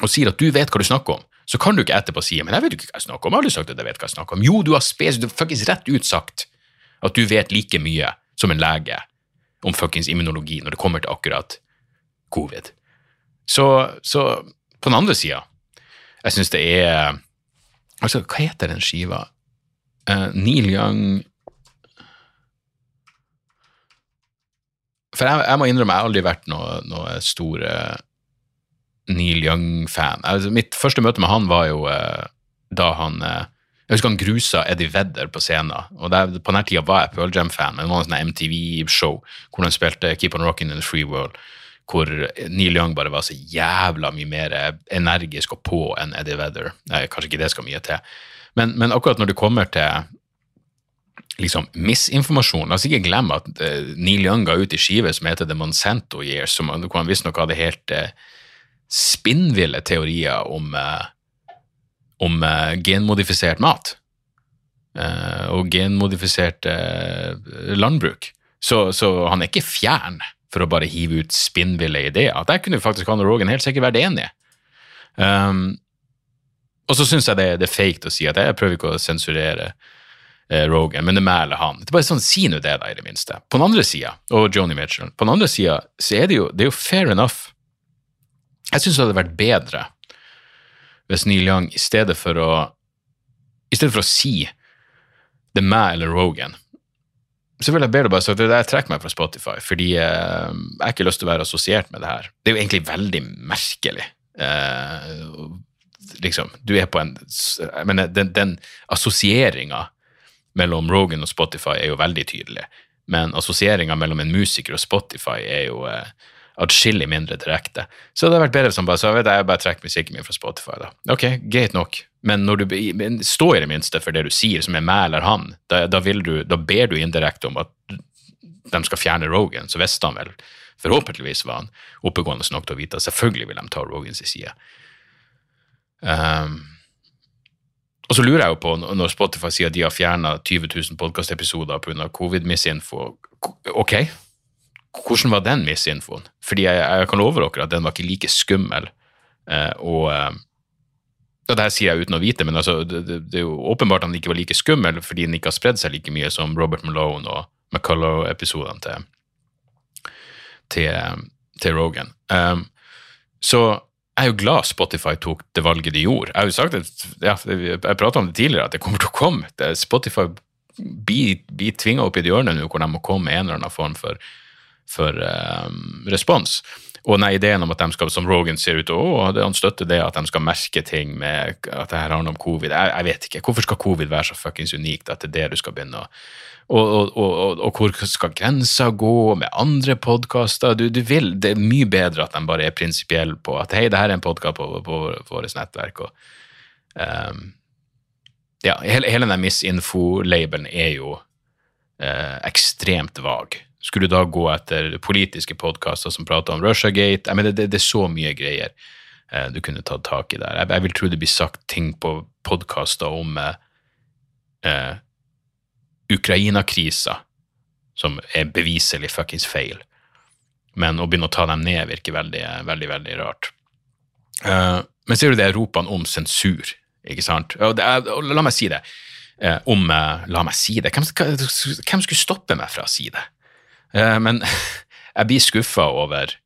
og sier at du vet hva du snakker om, så kan du ikke etterpå si men jeg vet ikke hva jeg snakker om. Har aldri sagt at jeg vet hva jeg snakker om. Jo, du har spes, du har faktisk rett ut sagt at du vet like mye som en lege om fuckings immunologi når det kommer til akkurat covid. Så, så på den andre sida, jeg syns det er Altså, hva heter den skiva? Uh, Neil Young For jeg, jeg, må innrømme, jeg har aldri vært noe, noe stor uh, Neil Young-fan. Altså, mitt første møte med han var jo eh, da han jeg husker han grusa Eddie Vedder på scenen. og der, På denne tida var jeg Pearl Jam-fan, men det var en sånn MTV-show hvor han spilte Keep On Rockin' in the Free World, hvor Neil Young bare var så jævla mye mer energisk og på enn Eddie Vedder. Kanskje ikke det skal mye til. Men, men akkurat når det kommer til liksom misinformasjon. La oss ikke glemme at uh, Neil Young ga ut i skive som heter The Monsanto Years, som, hvor han visstnok hadde helt uh, spinnville teorier om uh, om uh, genmodifisert mat uh, og genmodifisert landbruk. Så, så, han er ikke fjern for å bare hive ut spinnville ideer. Der kunne faktisk han og Rogan helt sikkert vært enige. Um, og så syns jeg det, det, er fake å si at jeg prøver ikke å sensurere Rogan, men det mæler han. Det er bare sånn, Si nå det, da, i det minste. På den andre sida, og Joni Mitchell, på den andre sida så er det jo, det er jo fair enough. Jeg syns det hadde vært bedre hvis Neil Young i stedet for å i stedet for å si det er meg eller Rogan, så vil jeg bedre bare si at jeg trekker meg fra Spotify, fordi eh, jeg har ikke lyst til å være assosiert med det her. Det er jo egentlig veldig merkelig. Eh, liksom, du er på en Jeg mener, den, den assosieringa mellom Rogan og Spotify er jo veldig tydelig, men assosieringa mellom en musiker og Spotify er jo eh, atskillig mindre direkte. Så det hadde vært bedre som bare sa vet jeg, jeg bare trekker musikken min fra Spotify. da. Ok, greit nok, men når du stå i det minste for det du sier, som er meg eller han, da, da, du, da ber du indirekte om at de skal fjerne Rogan, så visste han vel Forhåpentligvis var han oppegående nok til å vite at selvfølgelig vil de ta Rogans side. Um, og så lurer jeg jo på, når Spotify sier at de har fjerna 20 000 podkastepisoder pga. covid-misinfo, ok, hvordan var den misinfoen? Fordi jeg, jeg, kan love dere at den var ikke like skummel eh, og, eh, det her sier jeg uten å vite, men altså, det, det, det er jo åpenbart at den ikke var like skummel fordi den ikke har spredd seg like mye som Robert Malone og McCullough-episodene til, til, til Rogan. Um, så jeg er jo glad Spotify tok det valget de gjorde. Jeg har jo sagt at, ja, jeg prata om det tidligere, at det kommer til å komme. Spotify blir, blir tvinga opp i et hjørne nå hvor de må komme med en eller annen form for, for um, respons. Og den ideen om at de skal, som Rogan ser ut å han støtter det, at de skal merke ting med at det her handler om covid. Jeg, jeg vet ikke. Hvorfor skal covid være så fuckings unikt at det er det du skal begynne å og, og, og, og, hvor skal grensa gå med andre podkaster? Du, du, Det er mye bedre at de bare er prinsipielle på at hei, det her er en podkast på, på, på vårt nettverk. og um, ja, Hele, hele den misinfo-labelen er jo uh, ekstremt vag. Skulle du da gå etter politiske podkaster som prater om Russiagate? Jeg mener, det, det, er så mye greier eh, du kunne tatt tak i der. Jeg, jeg vil tro det blir sagt ting på podkaster om eh, Ukraina-krisa, som er beviselig fuckings feil. Men å begynne å ta dem ned virker veldig, veldig, veldig rart. Uh, men ser du det ropene om sensur, ikke sant? Og er, og la meg si det. Uh, om uh, La meg si det. Hvem, hvem, skulle stoppe meg fra å si det? Men jeg blir skuffa over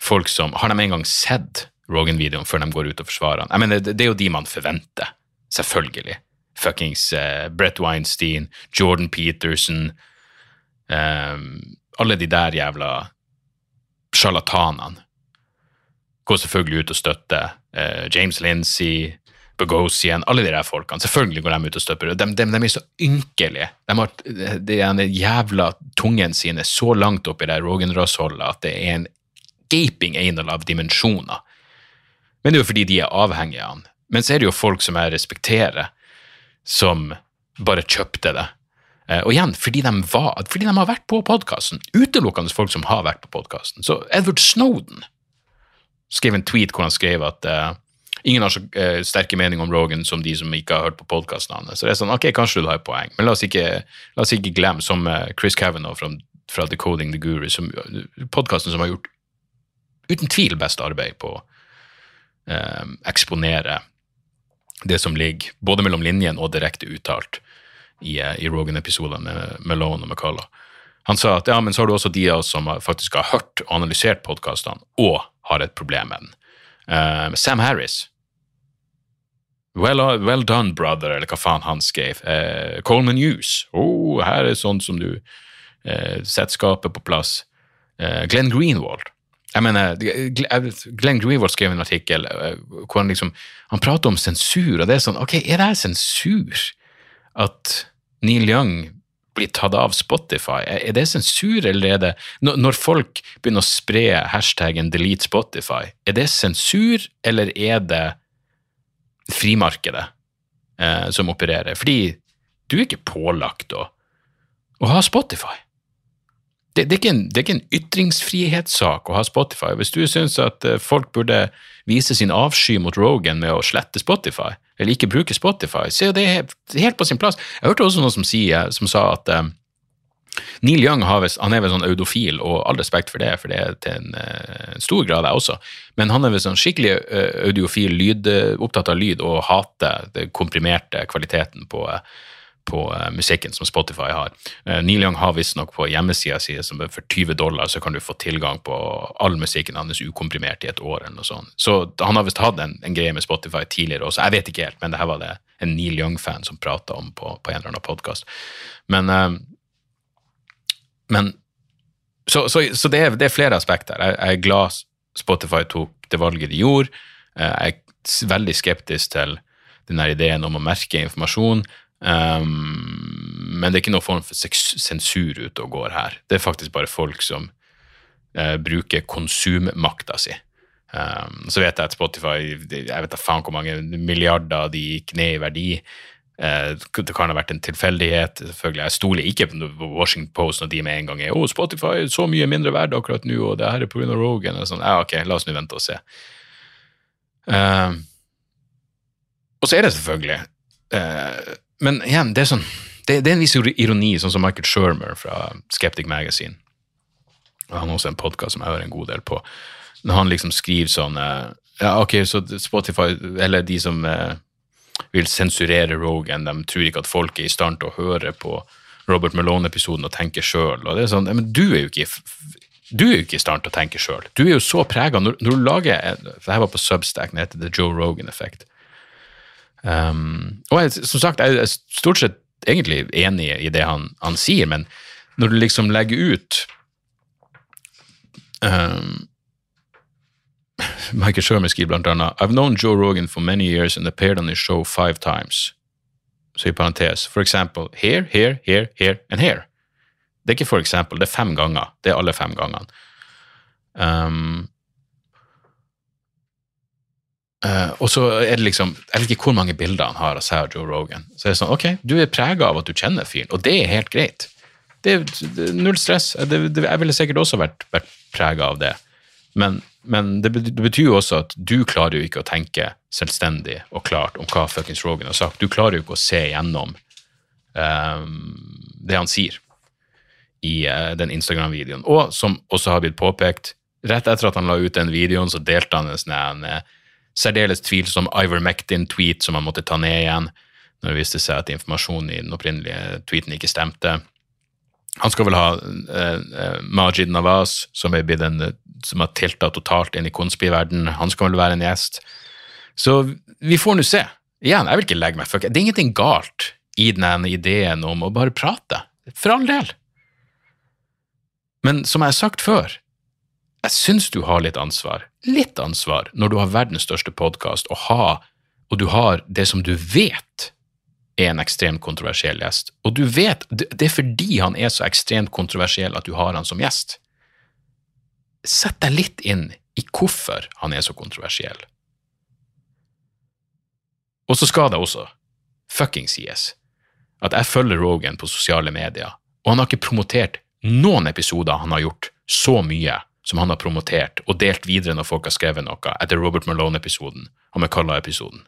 folk som Har de en gang sett Rogan-videoen før de går ut og forsvarer han? Det, det er jo de man forventer. Selvfølgelig fuckings uh, Brett Weinstein, Jordan Peterson um, Alle de der jævla sjarlatanene går selvfølgelig ut og støtter uh, James Lindsay, Bogosian, alle de der folkene. Selvfølgelig går de ut og støper. De, de, de er så ynkelige. De har den de jævla tungen sine så langt opp i det Rogan-rassholdet at det er en gaping anal av dimensjoner. Men det er jo fordi de er avhengige av han. Men så er det jo folk som jeg respekterer, som bare kjøpte det. Eh, og igjen, fordi de, var, fordi de har vært på podkasten. Utelukkende folk som har vært på podkasten. Så Edward Snowden skrev en tweet hvor han skrev at uh, ingen har så eh, sterke meninger om Rogan som de som ikke har hørt på podkasten hans. Så det er sånn, ok, kanskje du har et poeng, men la oss ikke, la oss ikke glemme, som uh, Chris Kavanagh fra, fra Decoding the Guru, som, podkasten som har gjort uten tvil best arbeid på å eksponere det som ligger både mellom linjene og direkte uttalt i, eh, i Rogan-episodene med Malone og McCullough. Han sa at ja, men så har du også de av oss som faktisk har hørt og analysert podkastene og har et problem med den. Uh, Sam Harris. Well, uh, well, done, brother, eller hva faen han skrev. Uh, Coleman Hughes. Oh, her er sånn som du uh, setter skapet på plass. Glenn Greenwald. Jeg mener, Glenn Greenwald skrev en artikkel eh, hvor han liksom han prater om sensur, og det er sånn Ok, er det her sensur? At Neil Young blir tatt av Spotify? Er det sensur, eller er det Når folk begynner å spre hashtaggen 'delete Spotify', er det sensur, eller er det frimarkedet eh, som opererer? Fordi du er ikke pålagt å, å ha Spotify det, det, er en, det, er ikke en, ytringsfrihetssak å ha Spotify. Hvis du syns at eh, folk burde vise sin avsky mot Rogan med å slette Spotify, eller ikke bruke Spotify, så er det helt på sin plass. Jeg hørte også noen som, sier, som sa at um, Neil Young vel, han er vel sånn audofil, og all respekt for det, for det er til en uh, stor grad jeg også, men han er vel sånn skikkelig uh, audiofil, lyd, uh, opptatt av lyd, og hater den komprimerte kvaliteten på på musikken som Spotify har. Neil Young har visstnok på hjemmesida si som for 20 dollar så kan du få tilgang på all musikken hans ukomprimert i et år. eller noe sånt. Så han har visst hatt en, en, greie med Spotify tidligere også. Jeg vet ikke helt, men det her var det en Neil Young-fan som prata om på, på, en eller annen podkast. Men, men Så, så, så det, er, det, er, flere aspekter. Jeg, jeg, er glad Spotify tok det valget de gjorde. Jeg er veldig skeptisk til den ideen om å merke informasjon. Um, men det er ikke noen form for sensur ute og går her. Det er faktisk bare folk som uh, bruker konsummakta si. Um, så vet jeg at Spotify Jeg vet da faen hvor mange milliarder de gikk ned i verdi. Uh, det kan ha vært en tilfeldighet. selvfølgelig. Jeg stoler ikke på Washington Post når de med en gang er oh, Spotify er så mye mindre verdt akkurat nå, og det her er pga. Rogan. og sånn. Ja, ok, la oss nå vente og se. Uh, og så er det selvfølgelig uh, men igjen, det er, sånn, det, det er en viss ironi, sånn som Michael Shermer fra Skeptic Magazine. Og han har også en podkast som jeg hører en god del på. Når han liksom skriver sånn Ja, ok, så Spotify, eller de som eh, vil sensurere Rogan, de tror ikke at folk er i stand til å høre på Robert Malone-episoden og tenke sjøl. Sånn, men du er jo ikke du er jo ikke i stand til å tenke sjøl. Du er jo så prega når, når, du lager For jeg var på Substack, den heter The Joe Rogan Effect. Um, og jeg, som sagt, jeg er stort sett egentlig enig i det han, han sier, men når du liksom legger ut um, Michael Shermisky blant annet I've known Joe Rogan for many years and appeared on his show five times. Så i parentes, for example, here, here, here, here and here. Det er ikke for eksempel, det er fem ganger. Det er alle fem gangene. Um, uh, og så er det liksom Jeg vet ikke hvor mange bilder han har av seg og Joe Rogan. Så er det sånn, ok, du er prega av at du kjenner fyren, og det er helt greit. Det det null stress. Det, jeg ville sikkert også vært, vært prega av det. Men, men det, betyr jo også at du klarer jo ikke å tenke selvstendig og klart om hva fuckings Rogan har sagt. Du klarer jo ikke å se gjennom um, det han sier i uh, den Instagram-videoen. Og som også har blitt påpekt, rett etter at han la ut den videoen, så delte han en sånn uh, særdeles tvilsom Ivermectin-tweet som han måtte ta ned igjen når det viste seg at informasjonen i den opprinnelige tweeten ikke stemte. Han skal vel ha uh, Majid Nawaz, som, er en, som har tilta totalt inn i konspiverdenen. Han skal vel være en gjest. Så vi får nå se. Igjen, jeg vil ikke legge meg fuck. Det er ingenting galt i den ideen om å bare prate. For all del. Men som jeg har sagt før, jeg syns du har litt ansvar, litt ansvar, når du har verdens største podkast og, og du har det som du vet er en ekstremt kontroversiell gjest. Og du vet, det er fordi han er så ekstremt kontroversiell at du har han som gjest. Sett deg litt inn i hvorfor han er så kontroversiell. Og så skal det også fucking sies at jeg følger Rogan på sosiale medier, og han har ikke promotert noen episoder han har gjort så mye som han har promotert og delt videre når folk har skrevet noe, etter Robert Malone-episoden og McCullough-episoden.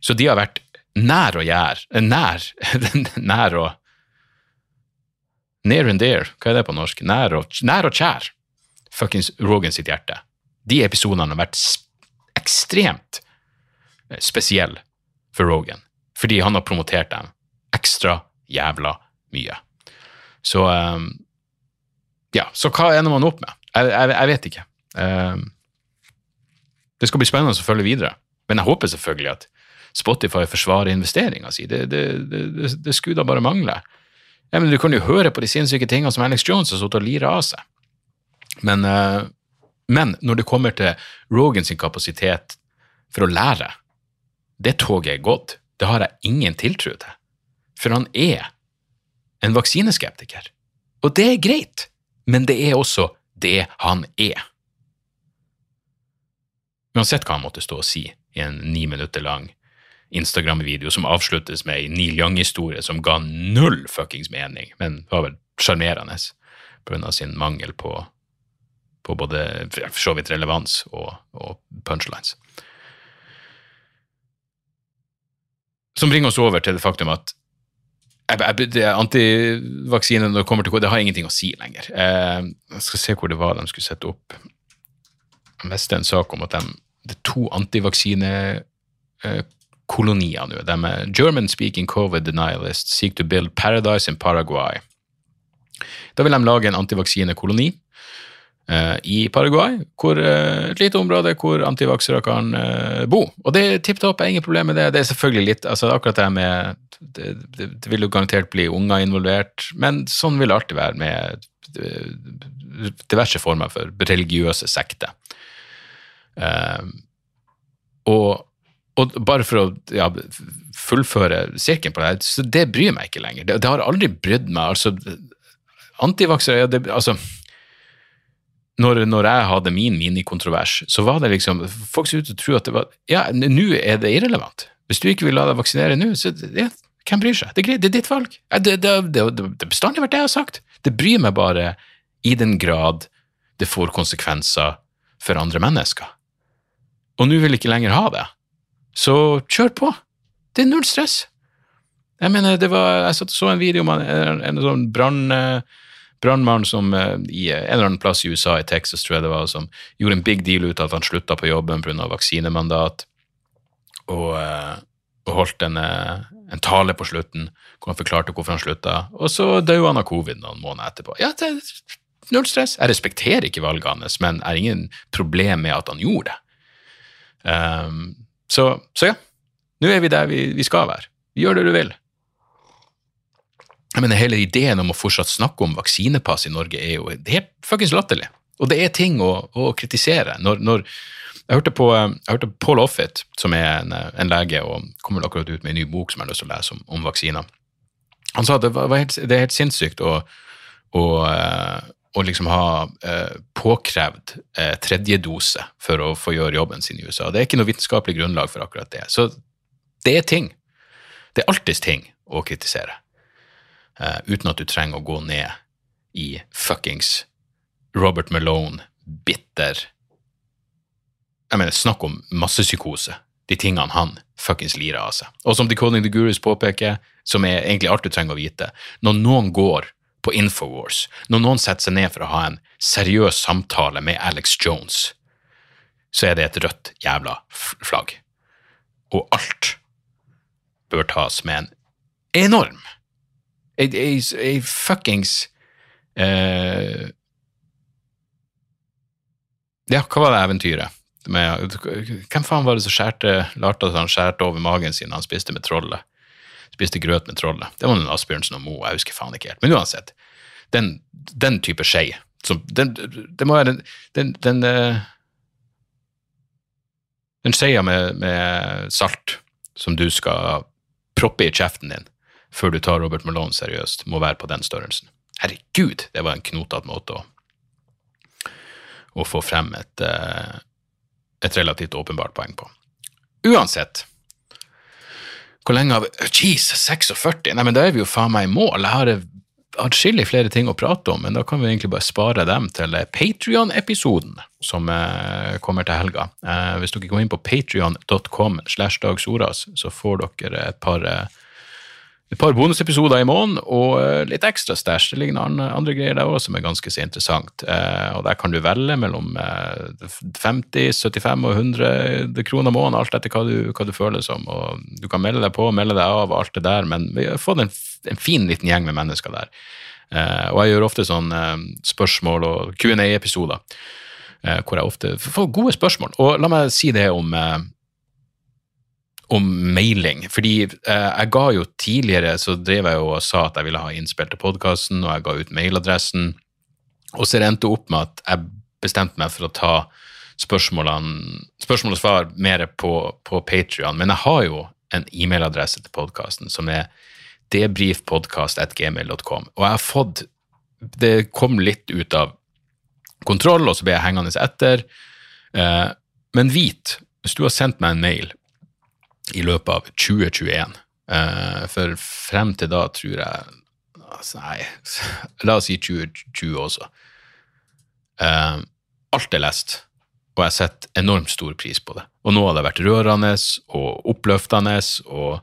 Så de har vært nær å gjøre Nær Nær å Near and dear, hva er det på norsk? Nær og, nær og kjær. Fuckings Rogan sitt hjerte. De episodene har vært ekstremt eh, spesielle for Rogan, fordi han har promotert dem ekstra jævla mye. Så um, ja, så hva ender man opp med? Jeg, jeg, jeg vet ikke. Um, det skal bli spennende å følge videre, men jeg håper selvfølgelig at Spotify forsvarer investeringa si. Det, det, det, det, skulle da bare mangle. Ja, men Du kan jo høre på de sinnssyke tingene som Alex Jones har sittet og lira av seg. Men, uh, men, når det kommer til Rogan sin kapasitet for å lære, det toget er gått. Det har jeg ingen tiltro til. For han er en vaksineskeptiker. Og det er greit, men det er også det han er. Uansett hva han måtte stå og si i en ni minutter lang Instagram-video som avsluttes med ei Neil Young-historie som ga null fuckings mening, men var vel sjarmerende pga. sin mangel på, på både for så vidt relevans og, og punchlines. Som bringer oss over til det faktum at Antivaksine når det kommer til det har ingenting å si lenger. Eh, jeg skal se hvor det var de skulle sette opp. Jeg leste en sak om at de, det er to antivaksinekolonier nå. De er German-speaking covid denialists seek to build paradise in Paraguay. Da vil de lage en antivaksinekoloni uh, i Paraguay, hvor, uh, et lite område hvor antivaksere kan uh, bo. Og det tipp topp, ingen problem med det. Det er selvfølgelig litt, altså akkurat det med det, det, det, vil jo garantert bli unger involvert, men sånn vil det alltid være med diverse former for religiøse sekter. Uh, og, og, bare for å ja, fullføre sirkelen på det, så det bryr meg ikke lenger. Det, det har aldri brydd meg. altså Antivaksere ja, altså, når, når, jeg hadde min minikontrovers, så var det liksom Folk så ut til å tro at det var Ja, nå er det irrelevant. Hvis du ikke vil la deg vaksinere nå, så ja, hvem bryr seg? Det er det er ditt valg. Det, det bestandig vært det jeg har sagt. Det bryr meg bare i den grad det får konsekvenser for andre mennesker. Og nå vil jeg ikke lenger ha det. Så kjør på. Det er null stress. Jeg mener, det var, jeg så en video om en, en, sånn brann, brannmann som eh, i en eller annen plass i USA, i Texas, tror jeg det var, som gjorde en big deal ut av at han slutta på jobben pga. vaksinemandat, og, eh, og holdt en, eh, en tale på slutten hvor han forklarte hvorfor han slutta, og så døde han av covid noen måneder etterpå. Ja, det er null stress. Jeg respekterer ikke valget hans, men er ingen problem med at han gjorde det. Um, så, så, ja, nå er vi der vi, vi skal være. Gjør det du vil. Mener, Hele ideen om å fortsatt snakke om vaksinepass i Norge er jo helt fuckings latterlig. Og det er ting å, å kritisere. Når, når, jeg hørte på jeg hørte Paul Offit, som er en, en, lege og kommer akkurat ut med en ny bok som jeg har lyst til å lese om, om vaksiner. Han sa at det, var helt, det er helt sinnssykt å, å, eh, å liksom ha eh, påkrevd eh, tredje dose for å få gjøre jobben sin i USA. Det er ikke noe vitenskapelig grunnlag for akkurat det. Så det er ting. Det er alltids ting å kritisere Eh, uten at du trenger å gå ned i fuckings Robert Malone, bitter Jeg mener, snakk om massepsykose. De tingene han fuckings lirer av seg. Og som Decoding the Gurus påpeker, som er egentlig alt du trenger å vite, når noen går på Infowars, når noen setter seg ned for å ha en seriøs samtale med Alex Jones, så er det et rødt jævla flagg. Og alt bør tas med en enorm ei, fuckings eh, Ja, hva var det eventyret? Med, hvem faen var det som skjærte Larte at han skjærte over magen sin han spiste med trollet? Spiste grøt med trollet. Det var noen Asbjørnsen og Moe, jeg husker faen ikke helt. Men uansett, den, den type skei den, Det må være den, den, den, uh, den skeia med, med salt som du skal proppe i kjeften din før du tar Robert Malone seriøst, må være på den størrelsen. Herregud, det var en knotete måte å, å, få frem et, eh, et relativt åpenbart poeng på. Uansett, hvor lenge har vi Jeez, 46? Nei, men da er vi jo faen meg i mål. Jeg har atskillig flere ting å prate om, men da kan vi egentlig bare spare dem til Patrion-episoden som eh, kommer til helga. Eh, hvis dere går inn på patrion.com slash dagsordas, så får dere et par et par bonusepisoder i måneden og eh, litt ekstra stæsj. Det ligger noen andre greier der òg som er ganske så interessant. Eh, og Der kan du velge mellom 50, eh, 75 og 100 kroner måneden, alt etter hva du, hva du, føler som. Og Du kan melde deg på, melde deg av alt det der, men vi har fått en, en fin liten gjeng med mennesker der. Og jeg gjør ofte sånn spørsmål og Q&A-episoder hvor jeg ofte får gode spørsmål. Og la meg si det om om mailing. Fordi eh, jeg ga jo tidligere så drev jeg jo og sa at jeg ville ha innspill til podkasten, og jeg ga ut mailadressen. Og så endte det opp med at jeg bestemte meg for å ta spørsmål og svar mer på, på Patrion. Men jeg har jo en e-mailadresse til podkasten som er debrifpodkast.gmail.com. Og jeg har fått Det kom litt ut av kontroll, og så ble jeg hengende etter. Eh, men vit, hvis du har sendt meg en mail i løpet av 2021. Uh, for frem til da tror jeg altså, Nei, la oss si 2020 også. Uh, alt er lest, og jeg setter enormt stor pris på det. Og nå har det vært rørende og oppløftende, og,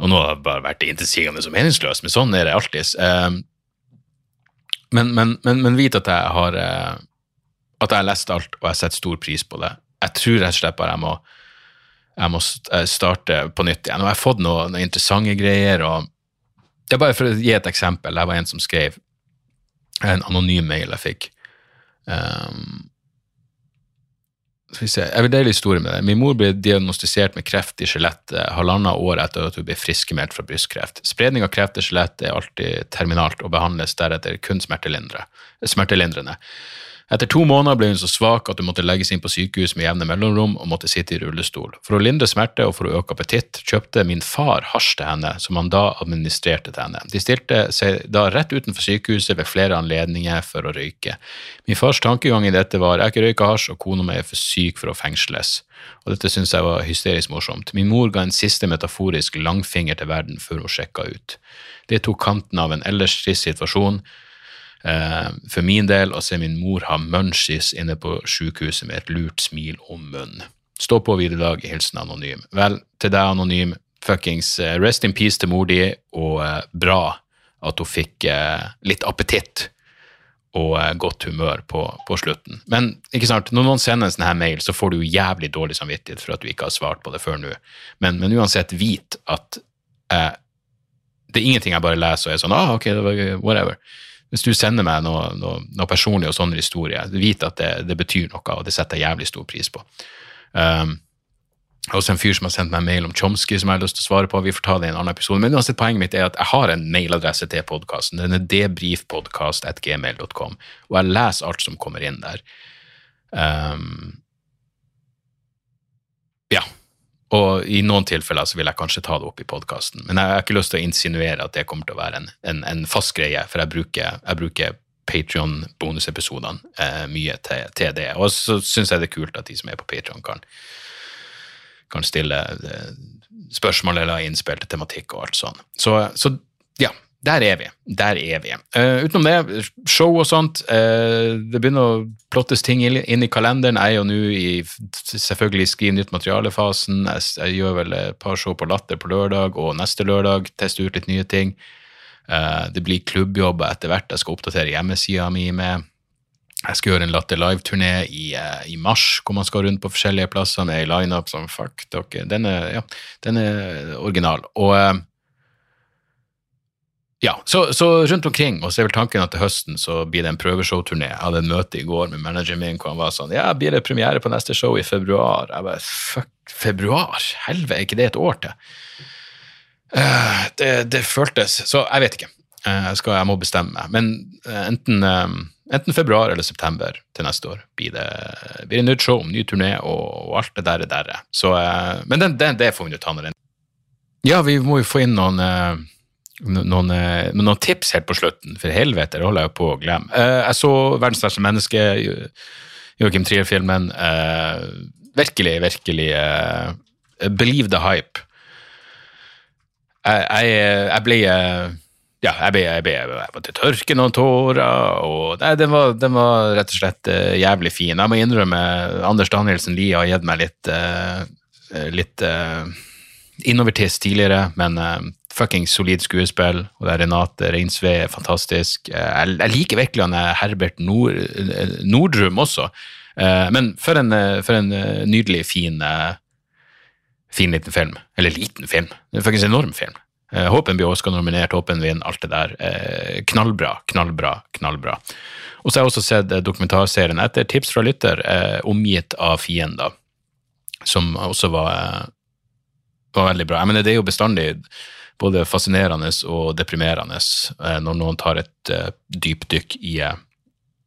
og nå har det bare vært intetsigende og meningsløst, men sånn er det alltid. Uh, men, men, men, men, vit at jeg har at jeg har lest alt, og jeg setter stor pris på det. Jeg tror rett og slett bare jeg må jeg må starte på nytt igjen. Og jeg har fått noen, interessante greier. og det er bare For å gi et eksempel. Det var en som skrev en anonym mail jeg fikk. Um, skal vi se, Jeg vil dele historien med deg. Min mor ble diagnostisert med kreft i skjelettet halvannet år etter at hun ble friskmeldt fra brystkreft. Spredning av kreft i skjelettet er alltid terminalt og behandles deretter kun smertelindrende. Etter to måneder ble hun så svak at hun måtte legges inn på sykehus med jevne mellomrom og måtte sitte i rullestol. For å lindre smerte og for å øke appetitt kjøpte min far hasj til henne, som han da administrerte til henne. De stilte seg da rett utenfor sykehuset ved flere anledninger for å røyke. Min fars tankegang i dette var jeg ikke røyker hasj, og kona mi er for syk for å fengsles. Og dette syntes jeg var hysterisk morsomt. Min mor ga en siste metaforisk langfinger til verden før hun sjekka ut. Det tok kanten av en ellers trist situasjon for min del å se min mor ha munchies inne på sykehuset med et lurt smil om munnen. Stå på videre dag, hilsen anonym. Vel, til deg anonym, fuckings eh, rest in peace til mor di, og eh, bra at hun fikk eh, litt appetitt og eh, godt humør på, på slutten. Men ikke sant, når noen sender en sånn her mail, så får du jævlig dårlig samvittighet for at du ikke har svart på det før nå. Men, men uansett, vit at eh, det er ingenting jeg bare leser og er sånn ah, ok, det var, whatever. Hvis du sender meg noe, noe, noe personlig og sånne historier, vit at det, det, betyr noe, og det setter jeg jævlig stor pris på. Um, også en fyr som har sendt meg en mail om Chomsky som jeg har lyst til å svare på. Vi får ta det i en annen episode. Men uansett, poenget mitt er at jeg har en mailadresse til podkasten. Den er debrifpodkast.gmail.com, og jeg leser alt som kommer inn der. Um, ja. Og i noen tilfeller så vil jeg kanskje ta det opp i podkasten. Men jeg har ikke lyst til å insinuere at det kommer til å være en, en, en fast greie, for jeg bruker, jeg bruker Patrion-bonusepisodene eh, mye til, til, det. Og så syns jeg det er kult at de som er på Patrion, kan kan stille eh, spørsmål eller innspill til tematikk og alt sånn. Så, så, ja, der er vi. Der er vi. Uh, utenom det, show og sånt. Uh, det begynner å plottes ting inn, i kalenderen. Jeg er jo nå i selvfølgelig skriv nytt materiale-fasen. Jeg, jeg, gjør vel et par show på Latter på lørdag og neste lørdag. Tester ut litt nye ting. Uh, det blir klubbjobber etter hvert. Jeg skal oppdatere hjemmesida mi med. Jeg skal gjøre en Latter Live-turné i, i, mars, hvor man skal rundt på forskjellige plasser med ei lineup som fuck dere. Den er, ja, den er original. Og ja, så, så, rundt omkring, og så er vel tanken at til høsten så blir det en prøveshowturné. Jeg hadde en møte i går med manageren min hvor han var sånn Ja, blir det premiere på neste show i februar? Jeg bare fuck, februar? Helvete, er ikke det et år til? Uh, det, det, føltes Så jeg vet ikke. Jeg, skal, jeg må bestemme meg. Men enten enten februar eller september til neste år blir det, blir det nytt show, ny turné og, og, alt det der. der. Så, uh, men den, den, det får vi jo ta når den Ja, vi må jo få inn noen, uh, noen, men noen, tips helt på slutten, for helvete, det holder jeg på å glemme. jeg så 'Verdens verste menneske', Joachim Trier-filmen. virkelig, virkelig Believe the hype. Jeg, jeg, jeg ble ja, jeg ble, jeg ble, jeg måtte tørke noen tårer. og nei, den, var, den, var, rett og slett uh, jævlig fin. Jeg må innrømme Anders Danielsen Lie har gitt meg litt, uh, litt uh, innovertiss tidligere, men fucking solid skuespill. Og det er Renate Reinsve er fantastisk. Jeg, jeg, liker virkelig han Herbert Nord, Nordrum også. men for en, for en nydelig, fin, fin liten film. Eller liten film. Det er faktisk en enorm film. Eh, Håpen blir Oscar-nominert, Håpen vinner, alt det der. Eh, knallbra, knallbra, knallbra. Og så har jeg også sett eh, dokumentarserien etter tips fra lytter, 'Omgitt av fiender', som også var, var veldig bra. Jeg mener, det er jo bestandig både fascinerende og deprimerende når noen tar et dypdykk i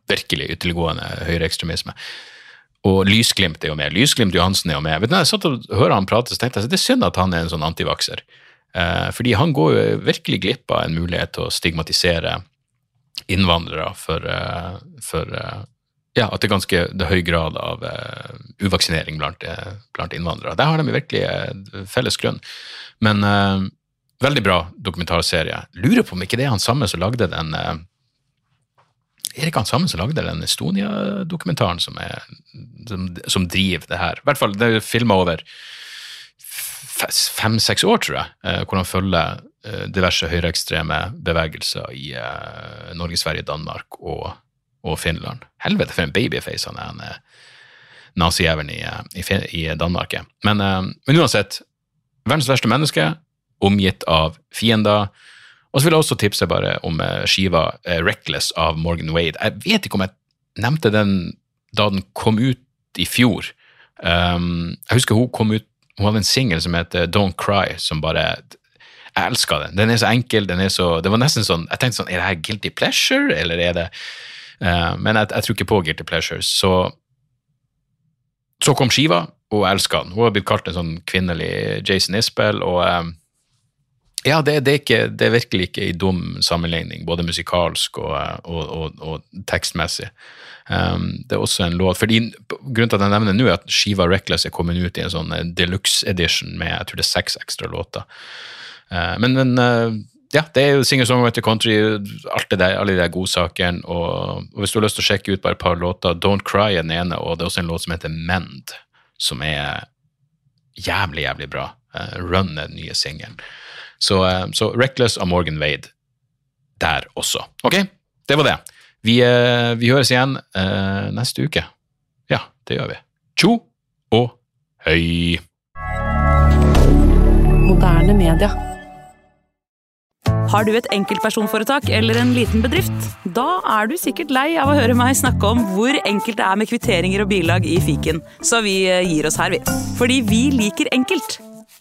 virkelig ytterliggående høyreekstremisme. Og Lysglimt er jo med. Lysglimt Johansen er jo med. Vet du, jeg satt og hørte han prate, så tenkte jeg at det er synd at han er en sånn antivakser. Eh, fordi han går jo virkelig glipp av en mulighet til å stigmatisere innvandrere for, eh, for eh, ja, at det er ganske det er høy grad av uh, uvaksinering blant, blant, innvandrere. Der har de virkelig uh, felles grunn. Men uh, veldig bra dokumentarserie. Lurer på om ikke det er han samme som lagde den uh, Er det ikke han samme som lagde den Estonia-dokumentaren som, som, som, driver det her? I hvert fall, det er filma over fem-seks år, tror jeg, eh, hvor han følger eh, diverse høyreekstreme bevegelser i eh, Norge, Sverige, Danmark og, og Finland. Helvete, for en babyface han er, han nazijævelen i, i, i, Danmark. Men, men uansett, verdens verste menneske, omgitt av fiender. Og så vil jeg også tipse bare om skiva Reckless av Morgan Wade. Jeg vet ikke om jeg nevnte den da den kom ut i fjor. Um, jeg husker hun kom ut hun hadde en singel som heter Don't Cry, som bare Jeg elska den. Den er så enkel. den er så, Det var nesten sånn Jeg tenkte sånn Er det her guilty pleasure, eller er det uh, Men jeg, jeg, tror ikke på guilty pleasure. Så, så kom skiva, og jeg elska den. Hun har blitt kalt en sånn kvinnelig Jason Isbell, og um, ja, det, det, er ikke, det, er virkelig ikke i dum sammenligning, både musikalsk og, og, og, og tekstmessig. Um, det er også en låt fordi Grunnen til at jeg nevner nå, er at skiva Reckless er kommet ut i en sånn eh, deluxe edition med jeg tror det er seks ekstra låter. Uh, men, men uh, ja, det er jo singer-songwriter country, alt det der, alle de der godsakene. Og, og hvis du har lyst til å sjekke ut bare et par låter, Don't Cry er den ene, og det er også en låt som heter Mend, som er jævlig, jævlig bra. Uh, Run er den nye singelen. Så, så, Reckless av Morgan Wade. der også. Ok, det var det. Vi, eh, vi høres igjen eh, neste uke. Ja, det gjør vi. Tjo og høy! Moderne media. Har du et enkeltpersonforetak eller en liten bedrift? Da er du sikkert lei av å høre meg snakke om hvor enkelt det er med kvitteringer og bilag i fiken, så vi eh, gir oss her, vi. Fordi vi liker enkelt.